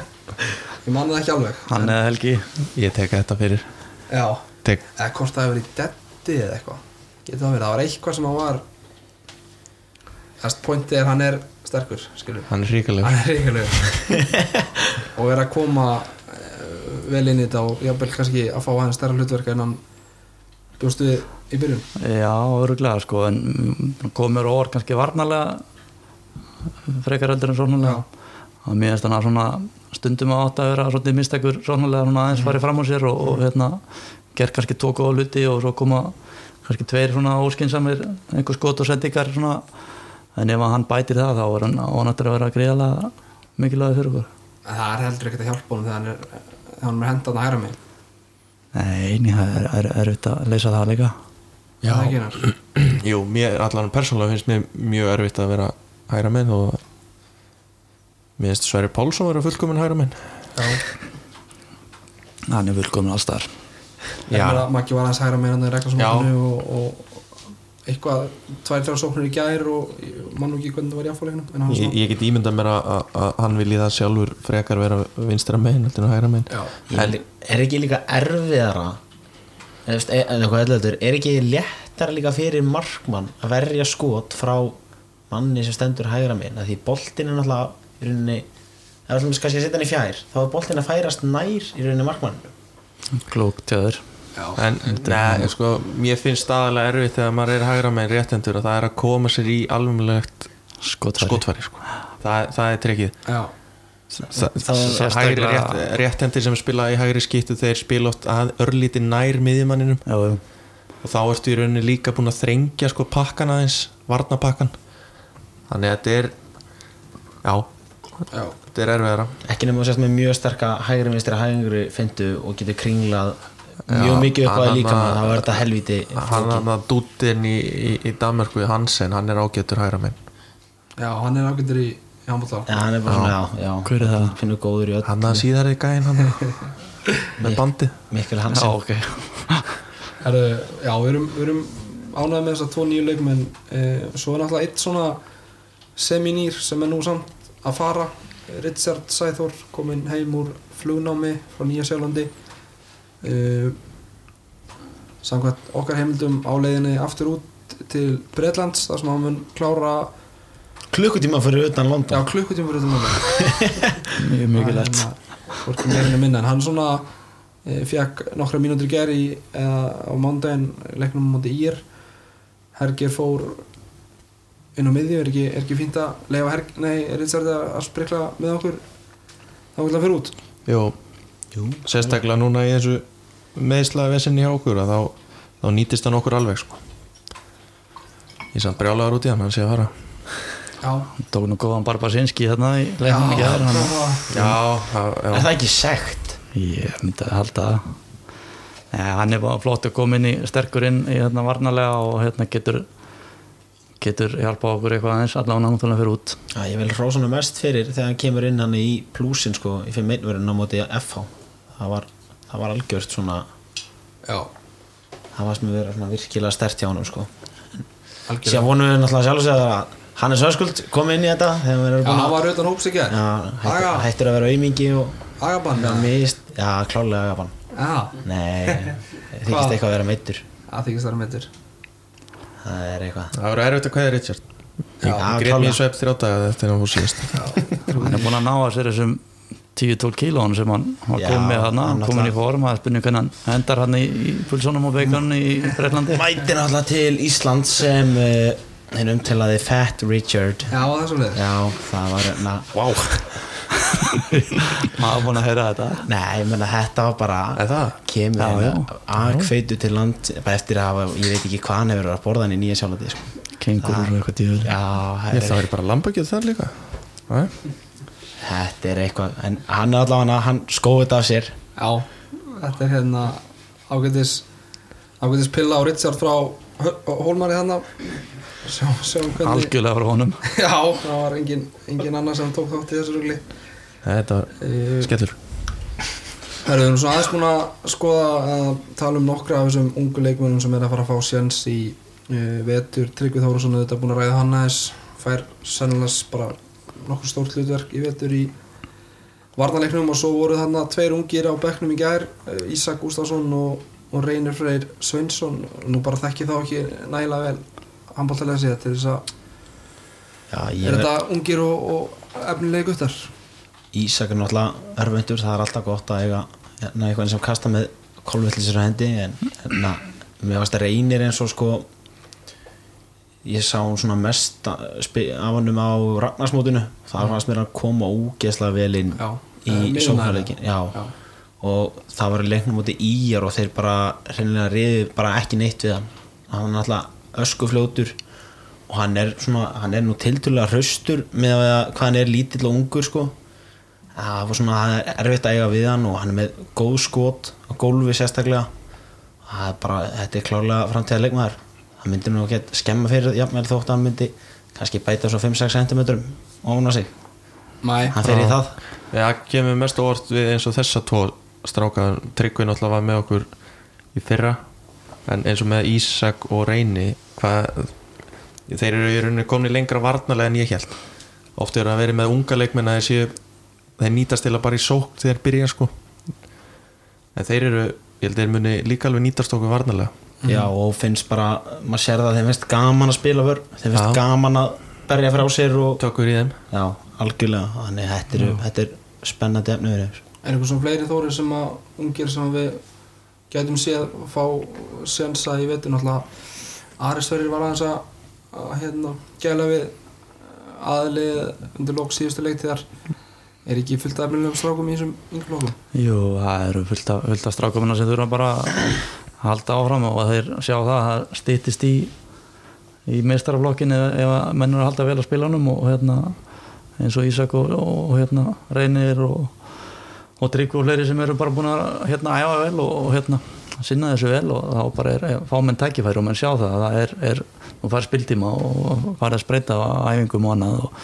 ég man það ekki alveg hann eða Helgi Ég tek þetta fyrir. Já, tek, eða hvort það hefur verið detti eða eitthvað. Getur það verið, það var eitthvað sem hann var þess pointið er hann er sterkur, skilur Hann er ríkulegur og er að koma uh, vel inn í þetta og jafnvel kannski að fá hann stærra hlutverk en hann bjóstu við í byrjun. Já, öruglega sko en mm, komur orð kannski varnarlega frekar heldur en sóknarlega. Og mér finnst hann að svona stundum átt að vera mistekur sóknarlega svona aðeins farið fram á sér og, og hérna ger kannski tóku á hluti og svo koma kannski tveir svona óskinsamir einhver skot og sendingar svona en ef hann bætir það þá er hann ánættur að vera greiðalega mikilvæg fyrir okkur. En það er heldur ekkert að hjálpa honum þegar hann er, þegar hann er hendan að hæra mig Nei, nei, það er, er, er erfitt að leysa það líka. Já, ekki jú, mér, allan persónulega finnst mér mjög erfitt að vera hægra menn og mér finnst Sverri Pálsson vera fullkomin hægra menn hann er vilkomin allstar Já. Var aðeins hægra með hann í reglarsmóknu og, og eitthvað tvær, þrjár sóknir í gær og ég man nú ekki hvernig það var í hann ég, ég get ímyndað mér að, hann vilji það sjálfur frekar vera vinstra megin heldur en hægra megin. Já, en er ekki líka erfiðara eða veist, e- eða eitthvað eldur, er ekki léttara líka fyrir markmann að verja skot frá manni sem stendur hægra að því boltin er náttúrulega í rauninni ef við kannski að setja hann í fjær þá er boltin að færast nær í rauninni markmann klók tjöður en neða, sko, mér finnst staðalega erfitt þegar maður er hægra megin réttendur að það er að koma sér í skotfæri. skotfæri sko. það, það er trekkið rétt, réttendir sem spila í hægri skiptu þeir spila oft að örlíti nær miðjumanninum. Já, já, og þá ertu í rauninni líka búin að þrengja sko pakkan aðeins, varnapakkan þannig að þetta er já, já, þetta er erfiðara. Ekki nema þú sérst með mjög sterka hægri vinstri hægri fintu og getur kringlað mjög mikið upp á það líka hann- þá er þetta helviti hann hann að dútin í, í, í Danmarku Hansen, hann er ágættur hægra menn já, hann er ágættur í handbólta Já, hann er bara svona, já, já Hver er það? Finnur góður í öll hann að síðari gæinn hann með bandi. Mikkel já, Hansen ok. Herru, já, við erum, við erum ánægð með þessar tvo nýju leikmenn. E, svo er náttúrulega eitt svona seminýr sem er nú samt að fara. Richard Sæþór kominn heim úr flugnámi frá Nýja Sjálandi e, samkvæmt okkar heimildum á leiðinni aftur út til Breitlands þar sem hann mun klára Klukkutíma fyrir utan já, London klukkutíma fyrir þetta núna mjög mikilvægt. Hvorki meirinu minna. En hann svona e, fekk nokkra mínútur í í eða á mándaginn leiknum á móti ír. Hergir fór inn á miðju, er ekki, er ekki fínt að leifa Herg, nei, er Richard að að sprikla með okkur? Þá vil það fyrir út. Jú, Jú. Sérstaklega núna í þessu meðslaga vesinni hjá okkur að þá, þá nýtist hann okkur alveg sko. ég samt brjálaður út í hann hann sé að fara Já, tók nú góðan Barbasinski þarna í leiknum þar hann já, já, já. Er það ekki sekt? ég myndi að halda það Nei, hann er flott að koma inn í sterkur inn í hérna varnalega og hérna getur getur hjálpa okkur eitthvað aðeins allavega náttúrulega fyrir út Já, ég vil hrósa hann mest fyrir þegar hann kemur inn hann í plúsin sko í fimm einverðin á móti FH það var, það var algjört svona já, það var sem við svona virkilega stert hjá hann sko. Algjörlega. Síðan vonum við náttúrulega sjálf að segja að Hannes Öskuld kom inn í þetta þegar við erum Já, hann að var utan hóps ekki Já, hættur, að vera aumingi og agabann Já, mist, já, klálega agabann. Já, Nei, Hvað? þykist eitthvað að vera meittur það þykist það er meittur Það er eitthvað. Það voru erfitt að kveða Richard. Já, ég greit klálega. mér daga eftir að fór síðast. Hann er búin að ná að sér þessum 10-12 kílónu sem hann var komið með hann, hann komin í form að spynja hvernig hann endar hann í, í pulsónum og beikonum í Breitlandi Mætir náttúrulega til Ísland sem uh, hinn umtilaði Fat Richard Já, það er svo leið Já, það var na, wow. maður búin að heyra þetta Nei, ég menna þetta var bara Er það? Kemur Já, hérna já. Akveitu til land Bara eftir að ég veit ekki hvað hann hefur verið að borða hann í nýja sjálfandi sko. kengur og eitthvað dýður Já, það er, bara lambakjöð þar líka Nei? Þetta er eitthvað En hann er allavega, hann skóði þetta af sér. Já, þetta er hérna ágætis ágætis pilla á Richard frá Hólmari hvernig algjörlega frá honum. Já, það var engin, engin annar sem tók þátt í þessu rugli. Þetta var uh, skellur. Það erum svona aðeins búin að skoða að tala um nokkra af þessum ungu leikmennum sem er að fara að fá sjans í uh, vetur. Tryggvi Þórusson er þetta búin að ræða hann aðeins. Fær sennilega bara nokkur stórt hlutverk í vetur í varnarleiknum og svo voru þarna tveir ungir á bekknum í gær uh, Ísak Gustafsson og, og Reynir Freyr Sveinsson. Nú bara þekki þá ekki nægilega vel handbóltalega sér til þess að Já, er þetta ungir og, og efnilegi guttar? Ísak er náttúrulega örvendur Það er alltaf gott að eiga eitthvað sem kasta með kolvillisir á hendi En hérna, mér varst að reynir eins og sko ég sá hún svona mest af hannum á Ragnarsmótinu það fannst mér að koma ógeðslega vel inn Já, í eh, sóknarleikin. Já. og það var í leiknum mútið íjar og þeir bara reynilega reyði bara ekki neitt við hann. Hann er náttúrulega öskufljótur og hann er svona, hann er nú tiltölulega hraustur með að hvað hann er lítill og ungur sko. Það var svona það er erfitt að eiga við hann og hann er með góð skot á gólfi sérstaklega. Er bara, þetta er klárlega framtíða það myndi nú ekki skemma fyrir jafnvel þótt að hann myndi kannski bæta svo 5-6 cm ofan á sig. Mæ, hann fer í það. Já, kemur mest á orð við eins og þessa tvo stráka. Tryggvi náttúrulega var með okkur í fyrra en eins og með Ísak og Reyni hvað þeir eru í rauninni komni lengra varnarlega en ég held oft eru að vera með unga leikmenn að þeir séu þeir nýtast til að bara í sók þegar byrja sko. En þeir eru, ég held þeir muni líka alveg nýtast okkur varnarlega Já, og finnst bara, maður sér það þeim finnst gaman að spila vörn, þeim finnst Já. gaman að berja frá sér og tökur í þeim. Já, algjörlega, þannig að þetta, eru- þetta er spennandi efni verið Er eitthvað svona fleiri þóri sem að ungir sem að við gætum séð fá sjansa í vetur náttúrulega Ari Sverrir var aðeins að, að hérna, gæla við aðlið undir lók síðustu leiktíðar er ekki fullt af efnilegum strákum í þessum ynglokkum Jú, það eru fullt af, af strákumina sem þurfa bara að halda áfram og þeir sjá það að stýttist í í meistaraflokkin ef, ef að menn eru að halda vel að spilanum og hérna eins og Ísak og, og hérna Reynir og, og Trygg og fleiri sem eru bara búin að hérna æfa vel og, og hérna sinna þessu vel og þá bara er, er fá menn tækifæri og menn sjá það að það er, er og fara spiltíma og fara að spreita á æfingum og annað og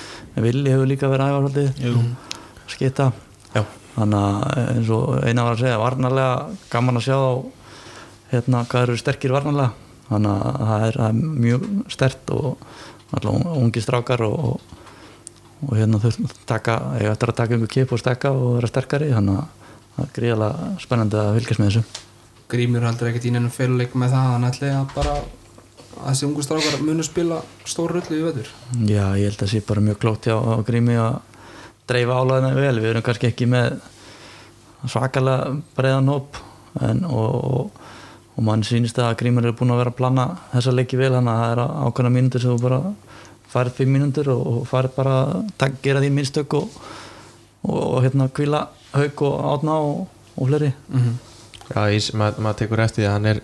Vili hefur líka verið að æfa svolítið skita Já. þannig að eins og eina var að segja varnarlega gaman að sjá þá hérna hvað eru sterkir varnarlega? Þannig að það er, er mjög stert og alltaf ungi strákar og, og hérna þau taka, ég ættir að taka einhver kip og stekka og vera sterkari. Þannig að það er gríðalega spennandi að fylgjast með þessu. Grímur heldur ekkert í nefnum féluleik með það. Hann ætli að bara að þessi ungu strákar munu spila stór rullu í veður Já, ég held að það sé bara mjög klókt hjá Grími að dreifa álæðina vel. Við erum kannski ekki með svakalega breiðan hóp en, og, og, og mann sýnist að Grímur er búin að vera að plana þessa leiki vel þannig að það er ákveðna mínútur sem þú bara farið fimm mínútur og, og farið bara að gera því minnstök og, og hérna kvíla haug og átna og, og fleiri mm -hmm. Já, ég, mað, maður tekur eftir því að hann er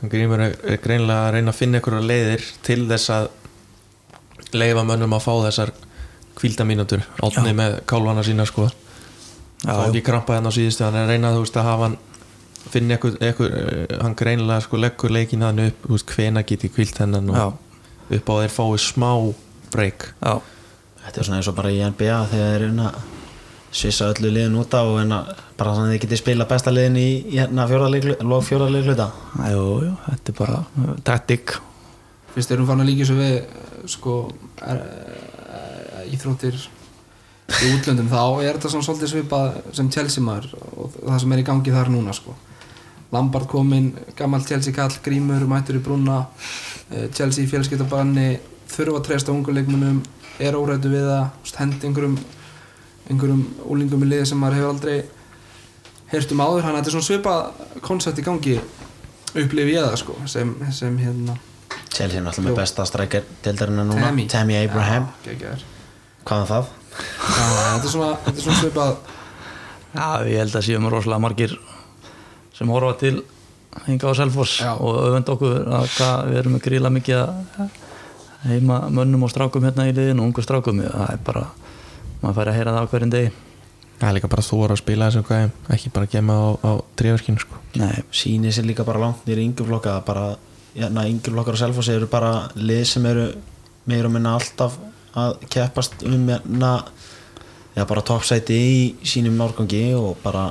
hann grímur er, er greinlega að reyna að finna einhverja leiðir til þess að leifa mönnum að fá þessar kvíldamínútur átni með kálvana sína sko Já, já. ekki krampa hérna á síðustu hann er að reyna þú veist að hafa hann finna einhver, einhver eh, hann greinlega sko leggur leikin hann upp hvena get ég kvíld hennan Já, og upp á þeir fái smá break. Já, Þetta er svona eins og bara í NBA þegar þeir svissa öllu liðin út á bara þannig að þið getið spila besta liðin í, hérna lof fjórðarleik hluta. Jú, jú, þetta er bara taktik. Fyrst erum fann að líka svo við sko er, er, íþróttir í útlöndum þá er þetta svona svolítið svipað sem Chelsea maður og það sem er í gangi þar núna sko Lampard kominn, gammal Chelsea kall Grímur, mættur í brúna eh, Chelsea í fjölskyldabanni þurfa að treysta ungu leikmunum er órættu við veist, hendi einhverjum einhverjum úlingum í liði sem maður hefur aldrei heyrt um áður, hann þetta er svona svipað koncept í gangi upplifi ég það sko sem, sem hérna Chelsea er náttúrulega með besta strækjar deildarinnar núna Tammy, Abraham, Já, geggjaður. hvað er það? Já, þetta er svona, þetta er svona svipað Já, ég held að séum rosalega margir sem horfa til hinga á Selfoss Já. og öfund okkur að hvað, við erum með gríla mikið að heima mönnum og strákum hérna í liðinu og ungu strákum, það er bara maður fær að heyra það á hverjum degi. Það er líka bara þú að spila þessum gæðum ekki bara gema á, á tríverkinu sko. Nei, Sýnir sér líka bara langt nýri yngjuflokka bara, hérna, yngjuflokkar og selfos eru bara lið sem eru meira og minna alltaf að keppast um hérna, já, bara toppsæti í sínum árgangi og bara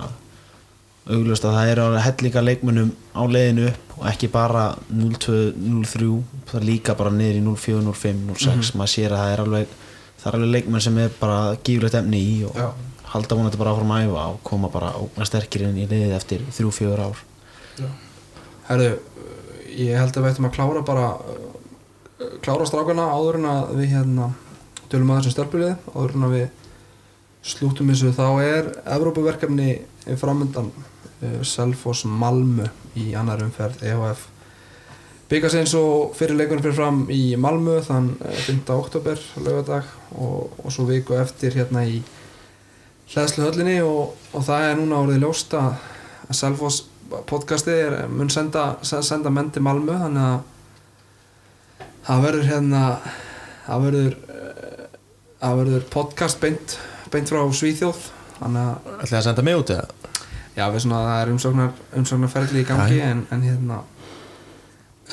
auglust að það eru alveg hellinga leikmunum á leiðinu upp og ekki bara 0-2, 0-3 það er líka bara niður í 0-4, 0-5, 0-6 maður sér að það er alveg það er alveg leikmenn sem er bara gífulegt efni í og Já. halda vonandi bara áfram að æfa og koma bara ógna sterkir inn í liðið eftir 3-4 ár. Herðu, ég held að við ættum að klára bara klára strákana áður en að við hérna tölum að þessum stelpulið áður en að við slúttum þessu þá er Evrópuverkefni framöndan uh, Selfoss Malmö í annar umferð EHF byggast eins og fyrir leikunum fyrir fram í Malmö þann uh, 5. oktober lögadag og, og svo viku eftir hérna í hlæðslu höllinni og, og það er núna orðið ljóst að Selfoss podcastið mun senda, senda menn til Malmö þannig að það verður hérna það verður eh, það verður podcast beint, beint frá Svíþjóð þannig að ætlaði að senda mig út eða? Já við svona það er umsóknar umsóknarferðli í gangi en, en hérna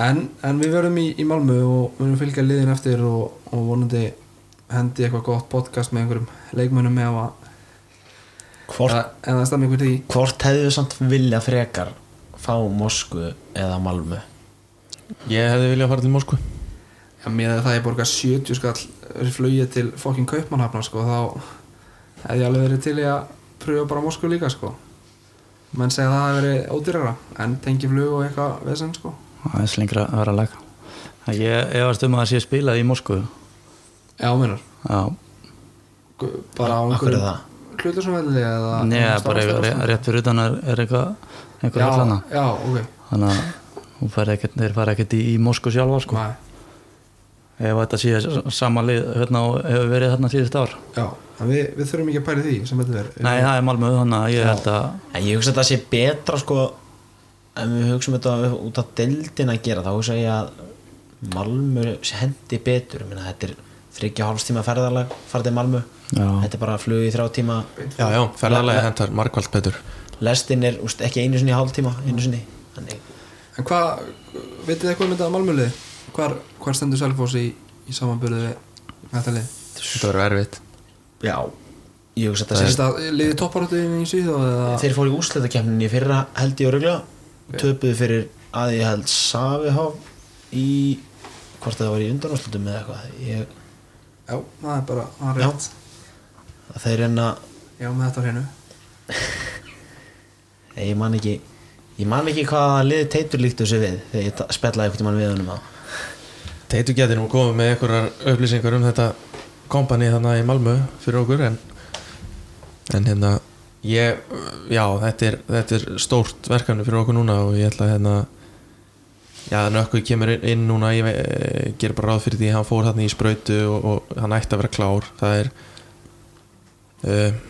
en, en við verðum í, í Malmö og við verðum fylgja liðin eftir og, og vonandi hendi eitthvað gott podcast með einhverjum leikmönnum ef að hvort, hvort hefðu samt vilja frekar fá Moskvu eða Malmö? Ég hefði viljað fara til Moskvu. Já, með það ég borga 70 skall flugið til fokkin Kaupmannhafnar sko, þá hefði ég alveg verið til í að pröfa bara Moskvu líka sko. Menn segja að það hefði verið ódýrara en tengi flug og eitthvað vesen sko. það er slengra að vera að lega Ég efast um að það sé spilað í Moskvu. Já, Gu- bara á er hlutasumvelli eða neða, eða bara rétt fyrir utan er er eitthvað já, ok. Þannig að þeir fara ekkert í, í Moskvu sjálfa sko. Nei. Ef þetta sé sama lið hérna og hefur verið þarna síðust ár. Já, en við, við þurfum ekki að í því sem þetta er. Nei, það er Malmö, þannig að ég held að En ég hugsa að það sé betra sko ef við hugsaum þetta út af deildin að gera þá hugsa ég að Malmö hendi betur. Meina, þetta er þryggja hálfs tíma ferðarlag farið til Malmö. Já. þetta er bara flug í þrjá tíma. Já, já, ferðarlega hentar margvald betur. Lestin er úst, ekki einu sinni í hálf tíma einu sinni. Þannig, En hvað, vitið þið eitthvað um þetta Malmölið? Hvar, hvar stendur Selfoss í, í samanbyrðu við þetta lið? þetta verður erfitt. Já, ég hugsa að það Er sé þetta liðið topparáttu í eða? þeir fóru í úrslutakefninni í fyrra held ég öruglega töpuðu fyrir að ég held Savihov í hvort það var í undanúrslutum eða eitthvað. Ég, Já, það er bara, það er Já. rétt. Þeir reyna Já, með þetta á hreinu. Ég man ekki ég man ekki hvaða liði teitur líktu þessu við þegar ég spellaði einhvern mann við honum á Teitur getur nú komið með einhverjar upplýsingar um þetta kompani þannig í Malmö fyrir okkur en, en hérna ég, já, þetta er, þetta er stórt verkefni fyrir okkur núna og ég ætla hérna já, nökkuð kemur inn, núna ég ve- ger bara ráð fyrir því hann fór þarna í sprautu og, og hann ætti að vera klár. Það er uh,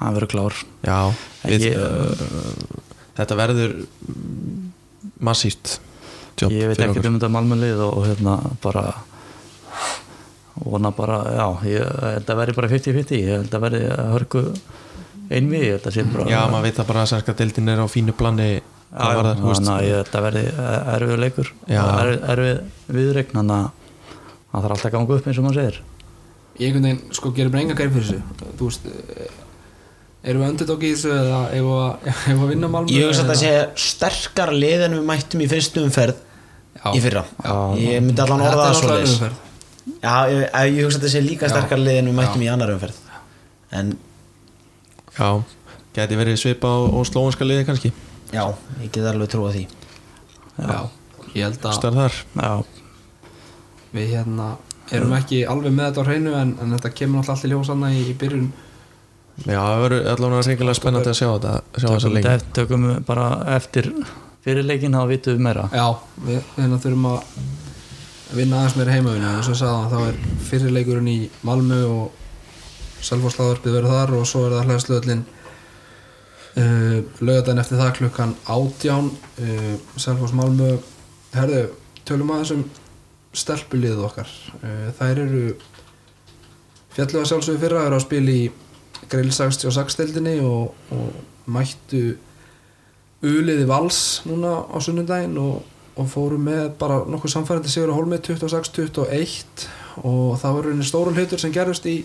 hann verður klár. Já, við, ég- uh, þetta verður massíft jobb ég veit ekkert um þetta Malmö-lið og, og hérna bara vona bara, já, ég held að verði bara 50-50, ég held að verði hörku einvi, ég held að sé bara Já, maður veit að bara að særska deildin er á fínu plani hvað varðar, þú veist. að ég held að verði erfið leikur erfið, viðreikn þannig að það þarf alltaf að ganga upp eins og maður segir Ég einhvern veginn, sko, gerir bara enga gæri fyrir þessu Þú veist eh, Erum við underdog í þessu eða eigum við að, að vinna Malmö ég hugsa að það sé sterkar lið en við mættum í fyrstu umferð. Í fyrra. Já. ég myndi allan orða það svo já, ég, ég hugsa að það sé líka sterkar lið en við mættum í annar umferð. En Já, geti verið svipa á, á slóanska liði kannski? Já, ég get alveg trúa því. Já, ég held að við hérna erum ekki alveg með þetta á hreinu en, en þetta kemur náttúrulega allt í ljós annað í, í byrjun. Já, það verður allavega reyngilega spennandi að sjá þetta sjá þessa eft, tökum bara eftir fyrirleikin þá vitum við meira. Já, við hérna þurfum að vinna aðeins meira heimavinni en eins og sagði þá er fyrirleikurinn í Malmö og Selfossláðarpið verður þar og svo er það hlæðslöðlin uh, lögadaginn eftir það klukkan átján uh, Selfoss Malmö. Herðu, tölum aðeins um stelpulið okkar. Uh, þær eru fjallu að sjálfsögðu fyrra eru að spila í Grill 66 deildinni og, og mættu uliði vals núna á sunnudaginn og, og fóru með bara nokkuð samfærandi sigur á hólmi 26-21 og það var rauninni stóru hlutur sem gerðist í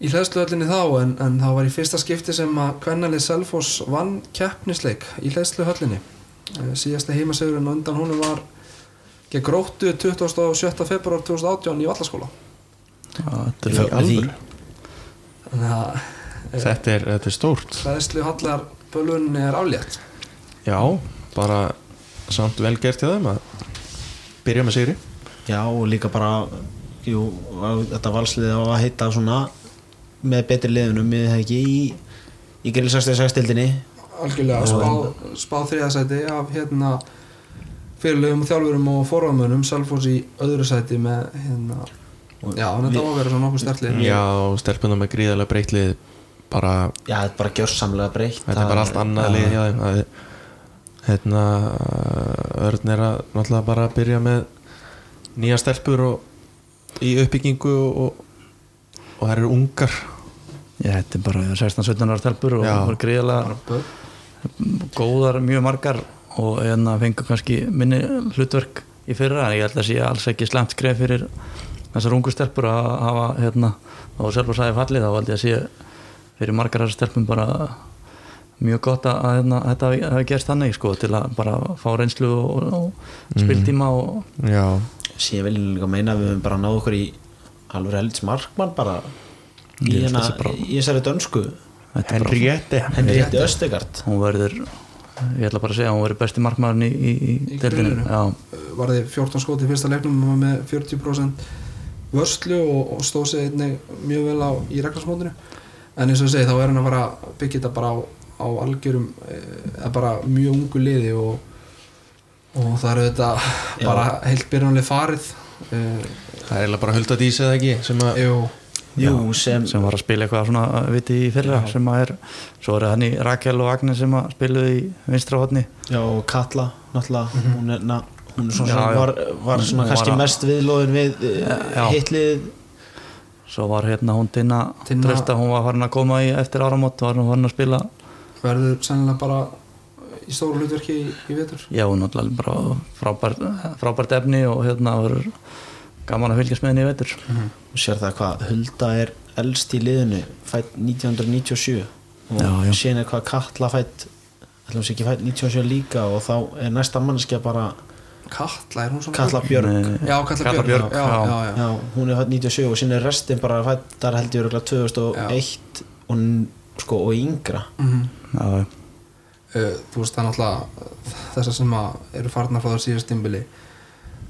í hlæðsluhöllinni þá en, en það var í fyrsta skipti sem að kvennalið Selfoss vann keppnisleik í hlæðsluhöllinni Eh, síðasta heimasegurinn undan honum var gegn gróttu 27. februar 2018 í Vallaskóla. Þetta er Þetta er, þetta er stórt. hlæðsluhallar bölunni er aflétt. Já, bara samt vel gert hjá þeim að byrja með sigri. Já, og líka bara jú, þetta valsliði á að heita svona með betri liðunum við það ekki í, í grill 66 stildinni algjörlega spá, spá þriðasæti af hérna fyrirlegum og þjálfurum og forðamönnum Selfoss í öðru sæti með hérna já, þetta var að vera svona nokkuð stertlið Já, stelpuna með gríðarlega breytlið bara, já, þetta er bara gjörsamlega breytt þetta er bara allt annað lið hjá þeim það er, hérna Örn er að náttúrulega bara að byrja með nýja stelpur og í uppbyggingu og, og, og það eru ungar. Já, þetta er bara 16-17 ára stelpur og Já. bara greiðlega góðar, mjög margar og hérna fengur kannski minni hlutverk í fyrra en ég held að sé alls ekki slemt skref fyrir þessar ungu stelpur að hafa hérna, og sjálf og sæði fallið þá held ég að sé fyrir margar þessar stelpum bara mjög gott að hérna, þetta hafi- hafi gerst þannig sko, til að bara fá reynslu og, og spiltíma og Já, sé vel líka meina að við höfum bara náð okkur í alveg helds markmann bara í, að þessari dönsku. Þetta er Henriette. Henriette Östegard. Hún verður ég ætla bara að segja að hún verður besti markmaðurinn í, í, í, krullinu. já, varði 14 skot í fyrsta leiknum og var með 40% vörslu og, og stóð sig einnig mjög vel á í regnarsmótinu en eins og segi þá er hann að fara að byggja þetta bara á, á algjörum eða bara mjög ungu liði og og það eru þetta bara heilt byrjunlega farið uh, Það er eiginlega bara hulda dís eða ekki sem að jú, Jú, sem, sem var að spila eitthvað svona viti í fyrra sem að er, svo er hann í Rakel og Agnes sem að spiluðu í vinstra hodni já, og Katla náttúrulega, hún er, na, hún er svona Já, sem já. var, var svona kannski mest viðlóðin við uh, Já. hitlið svo var hérna hún Tinna, Tinna- Trösta, hún var farin að koma í eftir áramót, var hún farin að spila. Verður sennilega bara í stóru hlutverki í, í vetur? Já, hún er náttúrulega bara frábært, frábært efni og hérna verður gaman að fylgjast með henni í vetur. Og sér það hvað Hulda er elst í liðinu fætt 1997 og síðan er hvað Katla fætt ætlum sé ekki fætt 97 líka og þá er næsta mannskja bara Katla, er hún svona Katla Björg Nei, já, Katla, Katla Björg, Björg, já, já, já. hún er fætt 97 og síðan er restin bara fætt þar held ég örgulega 2001 og, sko, og yngra. Mhm. já, já. uh, þú veist það er náttúrulega þessar sem að eru farnar frá það síðast tímbili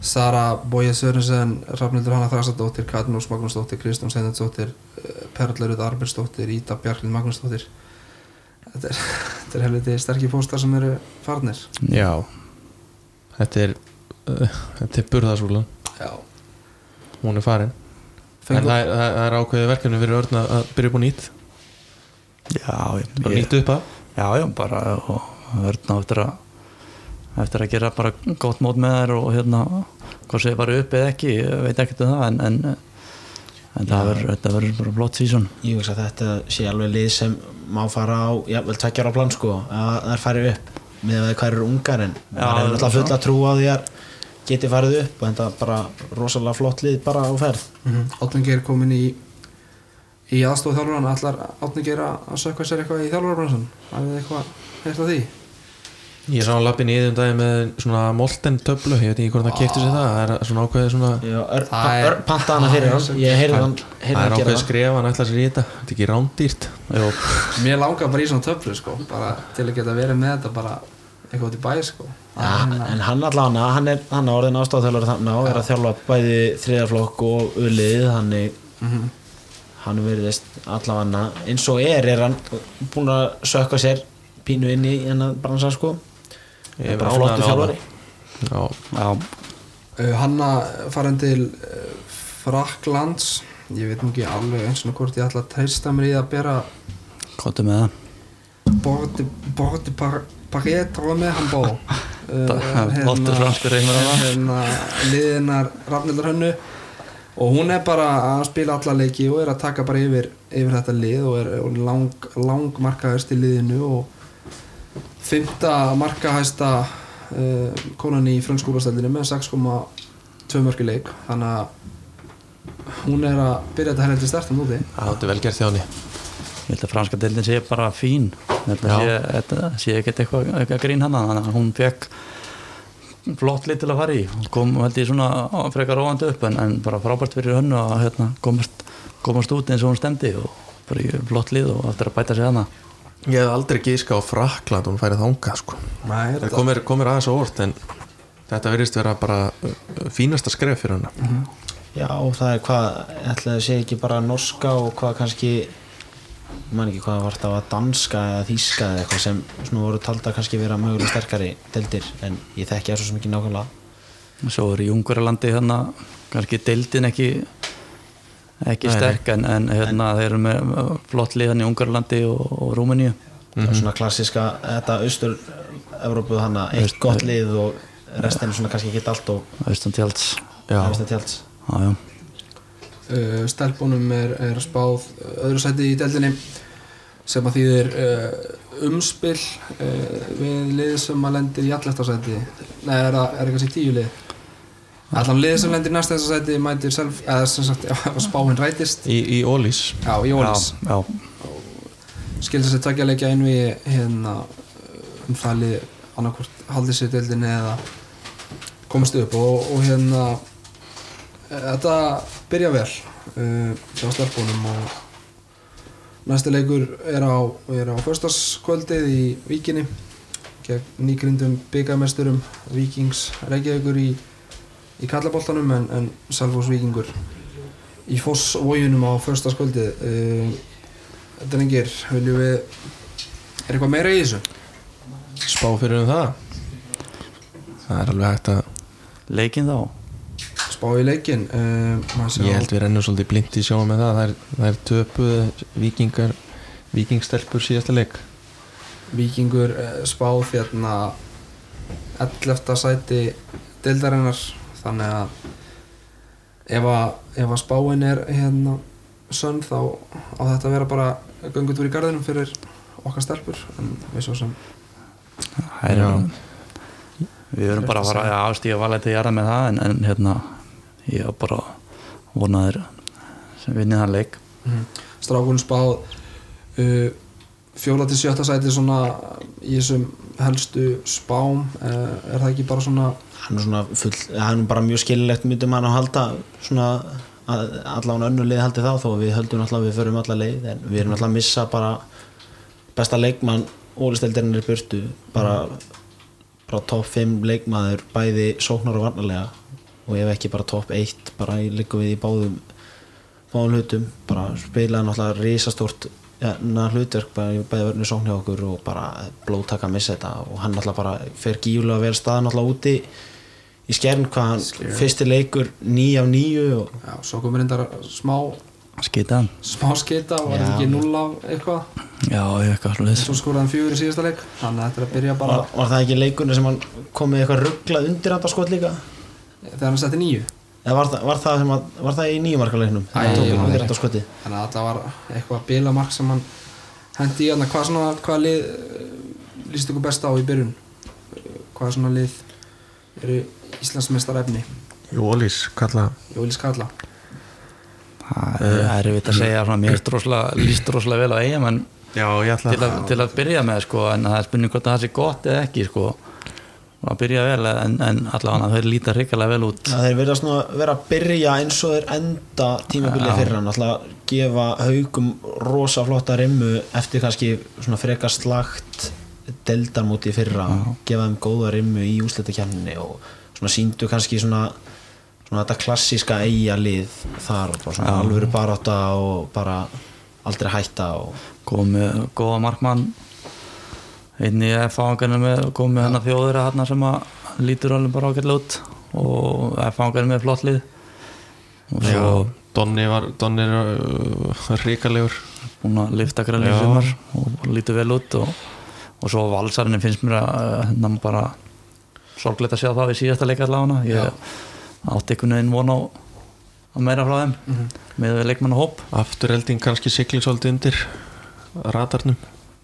Sara Bója Sörensen Rafnildur Hanna Þrasadóttir Katnús Magnúsdóttir Kristján Seinendsdóttir Perlarud Arbirsdóttir Íta Bjarklind Magnúsdóttir. Þetta er, þetta er helviti sterkir póstar sem eru farnir. Já. Þetta er Þetta er burðasúlan já, Hún er farin. En Fengu, það er, það er ákveðið verkefni fyrir örn að byrja upp á nýtt. Já, ég, nýtt upp að já, já, bara og verðna eftir að eftir að gera bara gott mót með þær og hérna, hvað segir bara upp eða ekki, ég veit ekkert um það en, en, en það verður, þetta verður bara flott sísón Ég veist að þetta sé alveg lið sem má fara á, já, vel tveggjara plan sko að það er farið upp með að hvað eru ungar en Já, það er það er alltaf fulla trú á því að geti farið upp og þetta er bara rosalega flott lið bara á ferð. Átni Geir komin í í aðstof þjálfurann allar Átni Geir að sökka sér eitthvað í þjálfurarbransan þið eitthvað af því? Ég sá hann lappin í yðum dagi með svona molten töflu, ég veit ekki hvort það kefti sér það. Það er svona ákveðið svona er- panta hana fyrir hann. Ég heyrði hann, það er ákveðið skref hann ætla sér í þetta. Þetta er ekki rándýrt. Mér langar bara í svona töflu sko bara til að geta verið með þetta bara eitthvað út í bæ sko. Ja, en hann allan, hann er, hann er orðin ástofþjálfur þannig og er að þjálfa bæði þriðaflokk og ulið hann er Mhm. hann verðist allavega eins og er er hann búin að sökka sér pínu inn í hennar bransa sko. Ég er bara flottu þjálfari. Já, já, uh, Hanna farin til uh, Fraklands ég veit ekki alveg eins og hvort ég ætla að treysta mér í að bera kottu með það. Bordi, bordi par, Paretro með hann bó. Flottur franskur reymur hérna liðinar Rafnildar Hönnu. Og hún er bara að spila alla leiki og er að taka bara yfir, yfir þetta lið og er lang, lang markahæst í liðinu og fymta markahæsta uh, konan í fröngskúlastældinu með 6,2 mörki leik. Þannig að hún er að byrja þetta heldur stert um úti það er vel gert þjáni ég held að franska deildin sé bara fín. Já. þetta sé ekkert eitthvað, eitthvað grín hana þannig að hún fekk flott lið til að fara í. Hún kom held ég svona frekar róandi upp en, en bara frábært fyrir hönnu að hérna, komast, komast út eins og hún stemdi og bara í flott lið og aftur að bæta sig hana. Ég hef aldrei gíska á Frakland hún færið þangað sko. Nei, Það komir, komir aðeins á orð en þetta verðist vera bara uh, fínasta skref fyrir hana. Já og það er hvað ætlaði að segja ekki bara norska og hvað kannski man ekki hvað það var danska eða þíska eða eitthvað sem svona voru talda kannski vera mögulega sterkari deildir en ég þekki það svo ekki nákvæmlega. Svo er í Ungverjalandi hérna kannski deildin ekki ekki Nei, sterk en, en hérna þeir eru með flott lið hann í Ungverjalandi og, og Rúmeníu. Það er svona klassiska þetta austur Evrópu þannig eitt Aust- gott lið og restin svona kannski ekki allt og Austan tjalds Já, austan tjalds. Já, já. Uh, stelpunum er, er spáð uh, öðru sæti í deldinni sem að þýðir uh, umspill uh, við lið sem að lendir í allefta sæti. Nei, er það er sér tíu lið? Allan lið sem lendir í næsta sæti mætir self, eða sem sagt, já, spáinn rætist. Í, í Ólís. Já, í Ólís. Skilur sér tvekja leikja inn við hérna um það lið annarkvort haldið sér í deildinni eða komist upp. Og, og hérna eh, þetta byrja vel uh, hjá stelpunum og næsti leikur er á, er á förstaskvöldið í Víkinni gegn nýgrindum byggamesturum Víkings Reykjavíkur í, í kallaboltanum en, en Salfors Víkingur í Fossvójunum á förstaskvöldið uh, Drengir, viljum við er eitthvað meira í þessu? spá fyrir um það. Það er alveg hægt að Leikinn þá spá í leikin uh, ég held við rennum svolítið blind í sjóma með það. Það er, það er töpuð vikingar vikingstelpur síðasta leik. Víkingur uh, spáð hérna 11. sæti deildarinnar. Þannig að ef að, ef að spáin er hérna sönn þá á þetta að vera bara göngutúr í garðinum fyrir okkar stelpur. En við svo sem Það er Já. Við erum bara að fara að ástíða valega til að gera með það en, en hérna ég er bara vonaður sem vinnið hann leik. Strákun spáð uh, fjóla til sjötta sæti svona í þessum helstu spám. Uh, er það ekki bara svona hann er svona full, hann er bara mjög skililegt myndum hann að halda svona að allan önnu leið haldi þá þó að við höldum alltaf að við förum alla leið en við erum alltaf að missa bara besta leikmann ólisteldirinn er burtu bara, bara top 5 leikmaður bæði sóknar og varnarlega og ef ekki bara top 1 bara liggum við í báðum báðum hlutum. Bara spilaði náttúrulega risastórt ja, hlutverk bara í bæði vörnu sókn hjá okkur og bara blóðtaka að missa þetta. Og hann náttúrulega bara fer gífulega vel stað náttúrulega úti í skjern hvað hann fyrsti leikur 9 af 9 og já, svo komur reyndar smá Skita. smá skita og var þetta ekki 0 af eitthvað? Já, eitthvað slúðis svo skoraði hann fjögur í síðasta leik. Þannig að þetta er að byrja bara var, var það ekki leikurinn sem hann kom með eitthvað rugglað undir hann skot líka þegar hann setti nýju eða var það, var það, sem að, var það í hann skoti. Þannig að þetta var eitthvað bilamark sem hann hendi í hvað svona, hvað lið líst ykkur best á í byrjun? Eh, hvað svona lið eru Íslandsmeistar efni? Jólís, kalla. Jólis Kalla. Það er erfitt að segja svona, mér líst rosalega vel á ætla til, að- til að byrja með sko, en það er spurning hvort að það sé gott eða ekki sko. Að byrja vel en, en allavega þau líta hrikalega vel út. Það þeir verðast nú að vera að byrja eins og þeir enda tímabilið fyrir hann alltaf gefa haugum rosa flotta rimmu eftir kannski svona frekar slagt deldarmóti fyrra gefa þeim góða rimmu í úslitakjarninni og svona síndu kannski svona svona þetta klassíska eiga lið þar bara svona alvöru barátta og bara aldrei hætta og góða markmann einn í F-fangarnir með kom með hennar þjóður að sem að lítur alveg bara ágætlega út og F-fangarnir með flott lið. Og já, svo Donni var Donni er uh, ríkalegur búin að lifta grænlega Já. sumar og lítur vel út og, og svo valsarinn finnst mér að hennar bara sorgleitt að sjá það í síðasta leika allavega. Ég átti einhvern veginn von á að meira frá þeim með leikmann og hóp afturhelding kannski siglir svolítið undir radarnum.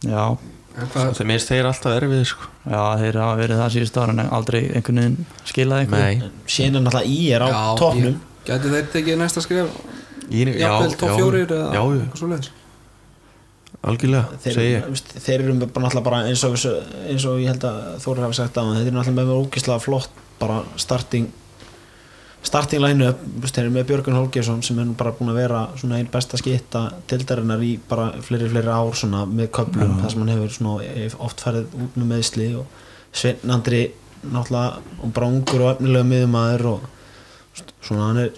Já, Hvað, þeim minnst þeir alltaf erfið sko. já, þeir hafa verið það síðust ára en aldrei einhvern veginn skilaði síðan er náttúrulega í er á topnum Gæti þeir tekið næsta skrif Í, já, Jafnvel top já, fjórir eða eitthvað svo leiðis algjörlega, þeir, ég. þeir eru bara náttúrulega bara eins og, eins og ég held að Þórir hafi sagt að þeir eru náttúrulega með ógislega flott bara starting starting line up, þeir eru með Björgun Holgersson sem er bara búin að vera svona einn besta skitta tildarinnar í bara fleiri fleiri ár svona með köplum þar sem hann hefur svona oft farið út með meðsli og Sveinn Andri náttúrulega og bara ungur og efnilega miðumæður og svona hann er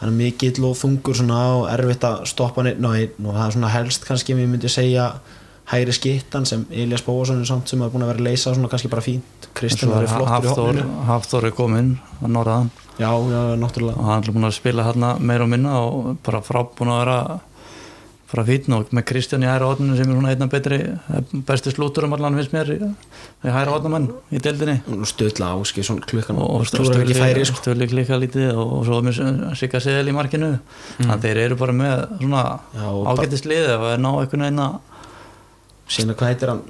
hann er mikill og þungur svona og erfitt að stoppa hann einn og einn og það er svona helst kannski ég myndi segja hægri skittan sem Elias Bóasson er samt sem er búin að vera að leysa svona kannski bara fínt. Kristján var flottur í Hafþór, hopninu Hafþór er kominn að norðaðan já, já, náttúrulega. Og hann er búin að spila hérna meira og minna og bara frá búin að vera frá fítn og með Kristján í hæra hótninu sem er svona einna betri besti slútur um allan finnst mér í, hæra hótnamenn í deildinni. Stöðla áski svona klukkan og færi sko. stöðli klika lítið og, svo er mér Sigga Seðel í markinu. Þannig að þeir eru bara með svona Já, síðan hvað heitir hann?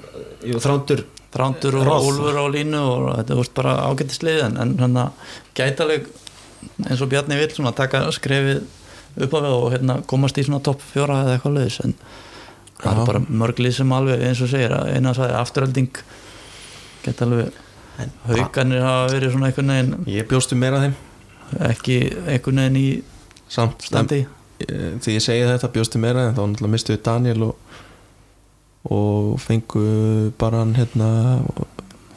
Jú, Þrándur. Þrándur og Roth. Úlfur á línu og þetta úrst bara ágættist lið en, en hérna gætaleg eins og Bjarni vill svona taka skrefið upp á við og hérna komast í svona topp fjóra eða eitthvað leiðis en það er bara mörg lið sem alveg eins og segir að eina sagði afturölding geta alveg hauganir hafa verið svona einhvern veginn ég bjóstu meira þeim. Ekki einhvern veginn í samt standi. en, því ég segi þetta bjóstu meira en þá náttúrulega mistu við Daniel og, og fengu bara hann hérna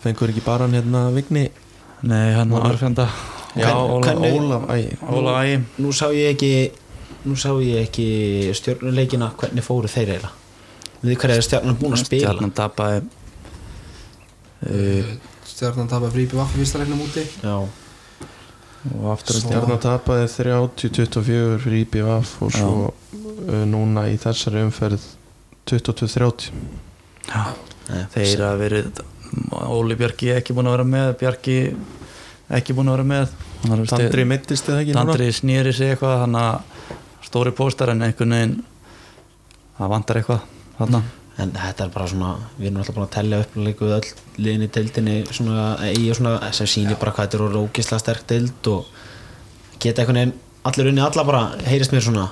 fengur ekki bara hann hérna Vigni? Nei hann var fjönda Ólaf æ, Óla Ægi nú sá ég ekki nú sá ég ekki stjórnuleikina hvernig fóru þeir eiginlega? Við hverja er stjórnum búin að spila? Stjarnan tapaði uh, stjarnan tapar frípi vaffi fyrsta leiknum úti. Já, og aftur Stjarnan tapaði 30-24 fyrir IBVF og svo uh, núna í þessari umferð 22-30 Nei, þeir að verið Óli Bjarki ekki búin að vera með Bjarki ekki búin að vera með. Hann var- Tandri mittist eða ekki núna? Tandri snýri sig eitthvað hann að stóri póstar en einhvern veginn það vantar eitthvað þarna. En þetta er bara svona, við erum alltaf búin að tellja upp líka við öll liðin í deildinni svona, eigi svona, sem sýnir bara hvað þetta er orðið ógislega sterk deild og geta einhvern veginn allir unni alla bara, heyrist mér svona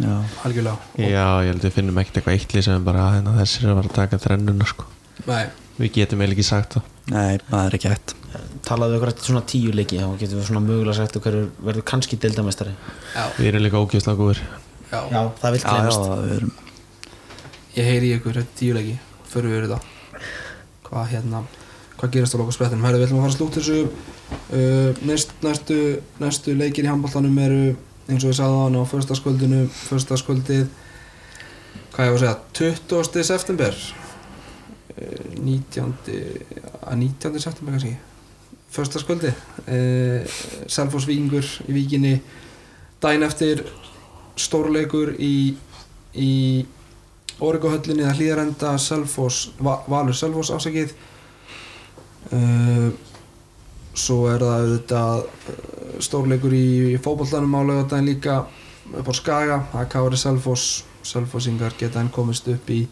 já, algjörlega. Já, ég held að við finnum ekkert eitthvað eittlið sem bara að hérna, þessir er að fara að taka þrennuna sko. Nei, Við getum eiginlega ekki sagt það. Nei, það er ekki hægt. Talaðu ykkur eftir svona tíu leiki þá getum við svona mögulega sagt hverju verður kannski deildamestari já, Við erum líka ógjöfslega góður já, Já, það vil glemast við erum ég heyri ykkur þetta tíu leiki, förum við yfir þetta. Hvað hérna hvað gerast á loka sprettinum, herðu við ætlum að fara að slúta þessu uh, næst, næstu næstu leikir í handbóltanum eru eins og við sagðum hann á förstaskvöldinu förstaskvöldið hvað ég var að segja, 20. september uh, 19. að 19. september kannski förstaskvöldi uh, Selfoss Víkingur í Víkinni daginn eftir stórleikur í í Origo-höllinni eða hlýðarenda Selfoss, Va Valur Selfoss afsakið uh, svo er það auðvitað uh, stórleikur í, í fótbollanum á laugardaginn líka upp á Skaga, það er Kári Selfoss Selfossingar geta enn komist upp í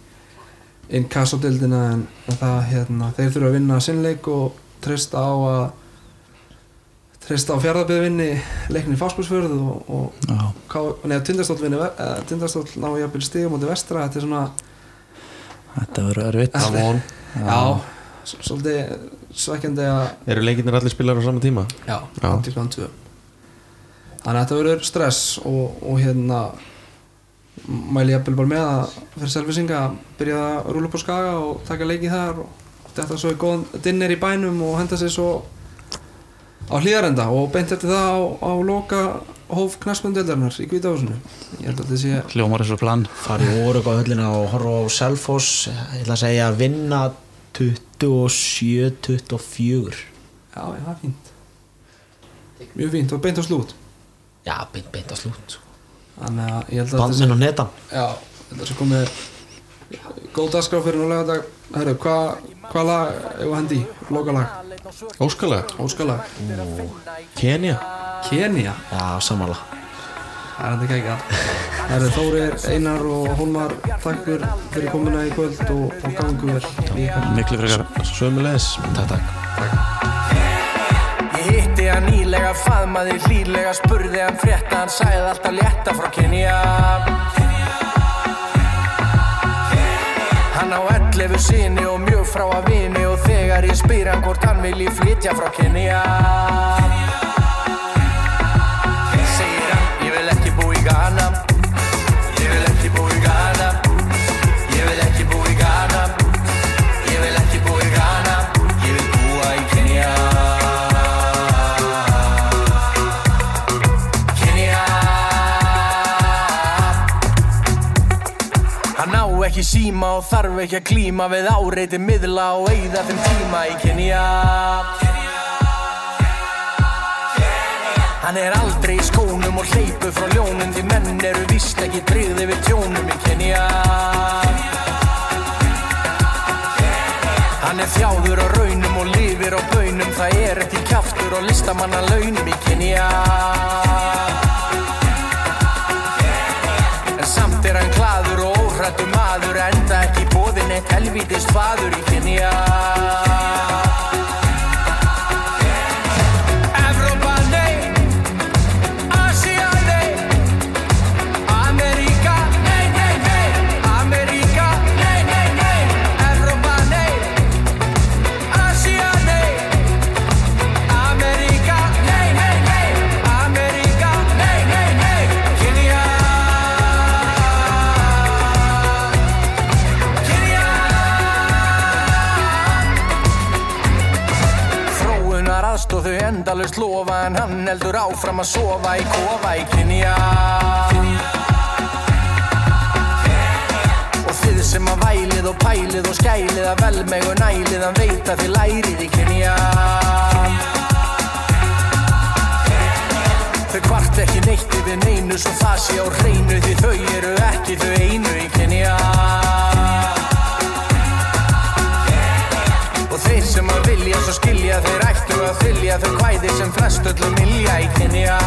inn kassodildina en, en það hérna, þeir þurfa að vinna sinnleik og treysta á að treysta á fjárðarbyggvinni leikni fáskursfjörð og, og neða tindastóll vinni uh, tindastóll ná jafnvel stigum átti vestra. Þetta er svona, þetta verður erfitt. Já, svolítið svekkjandi að Eru leikirnir allir spilar á sama tíma? já, átti kláðan tvö. Þannig að þetta verður stress og, og hérna mæli jafnvel bara með að fyrir selvisinga að byrja að rúla upp á skaga og taka leiki þar og þetta svo í góðan dinner í bænum og henda sér svo á hlýðarenda og beint eftir það á, á loka hóf knaspundöldarinnar í Hvítahúsinu ég held að þetta sé hljómar þessu plan. Farið í Origo höllina og horfa á Selfoss. Ég ætla að segja að vinna 27-24 Já, já, það er fínt. Mjög fínt og beint á slút. Já, beint, beint á slút sko. Þannig að ég held að þetta Bandminn og netan. Já, þetta sé komið góð dagskrá fyrir núlega dag. Herru, hvað hva lag hefur hendi? Lokalag, Óskalag? Óskalag. Kenya. Kenya, Já, samanla það er þetta ekki Herru, Þórir, Einar og Hólmar Takkur fyrir komuna í kvöld og, og gangu vel miklu frekar Sömulegis Takk, takk Ég hitti hann nýlega, faðmaði hlýlega, spurði hann frétta, hann sagði alltaf létta frá Kenya. Hann á 11 sinni og mjög frá að vini og þegar ég spyr hann hvort hann vilji flytja frá Kenya. Síma og þarf ekki að klíma við áreiti miðla og eigða þeim tíma í Kenya. Hann er aldrei í skónum og hleypu frá ljónum því menn eru víst ekki tryggði við tjónum í Kenya. Hann er þjáður á raunum og lifir á bönum Það er ekki kjaftur og listamanna launum í Kenya bóðin eitt helvítist faður í Kenya aðstóð þau endalust lofa En hann heldur áfram að sofa í kofa í Kenya. Og þið sem að vælið og pælið og skælið að vel meg og nælið Hann veit að þið lærið í kynja Þau kvart ekki neitt yfir neinu svo það sé á hreinu Því þau eru ekki þau einu í kynja þeir sem að vilja svo skilja þeir ættu að þylja Þau kvæði sem flest öllum vilja í kynja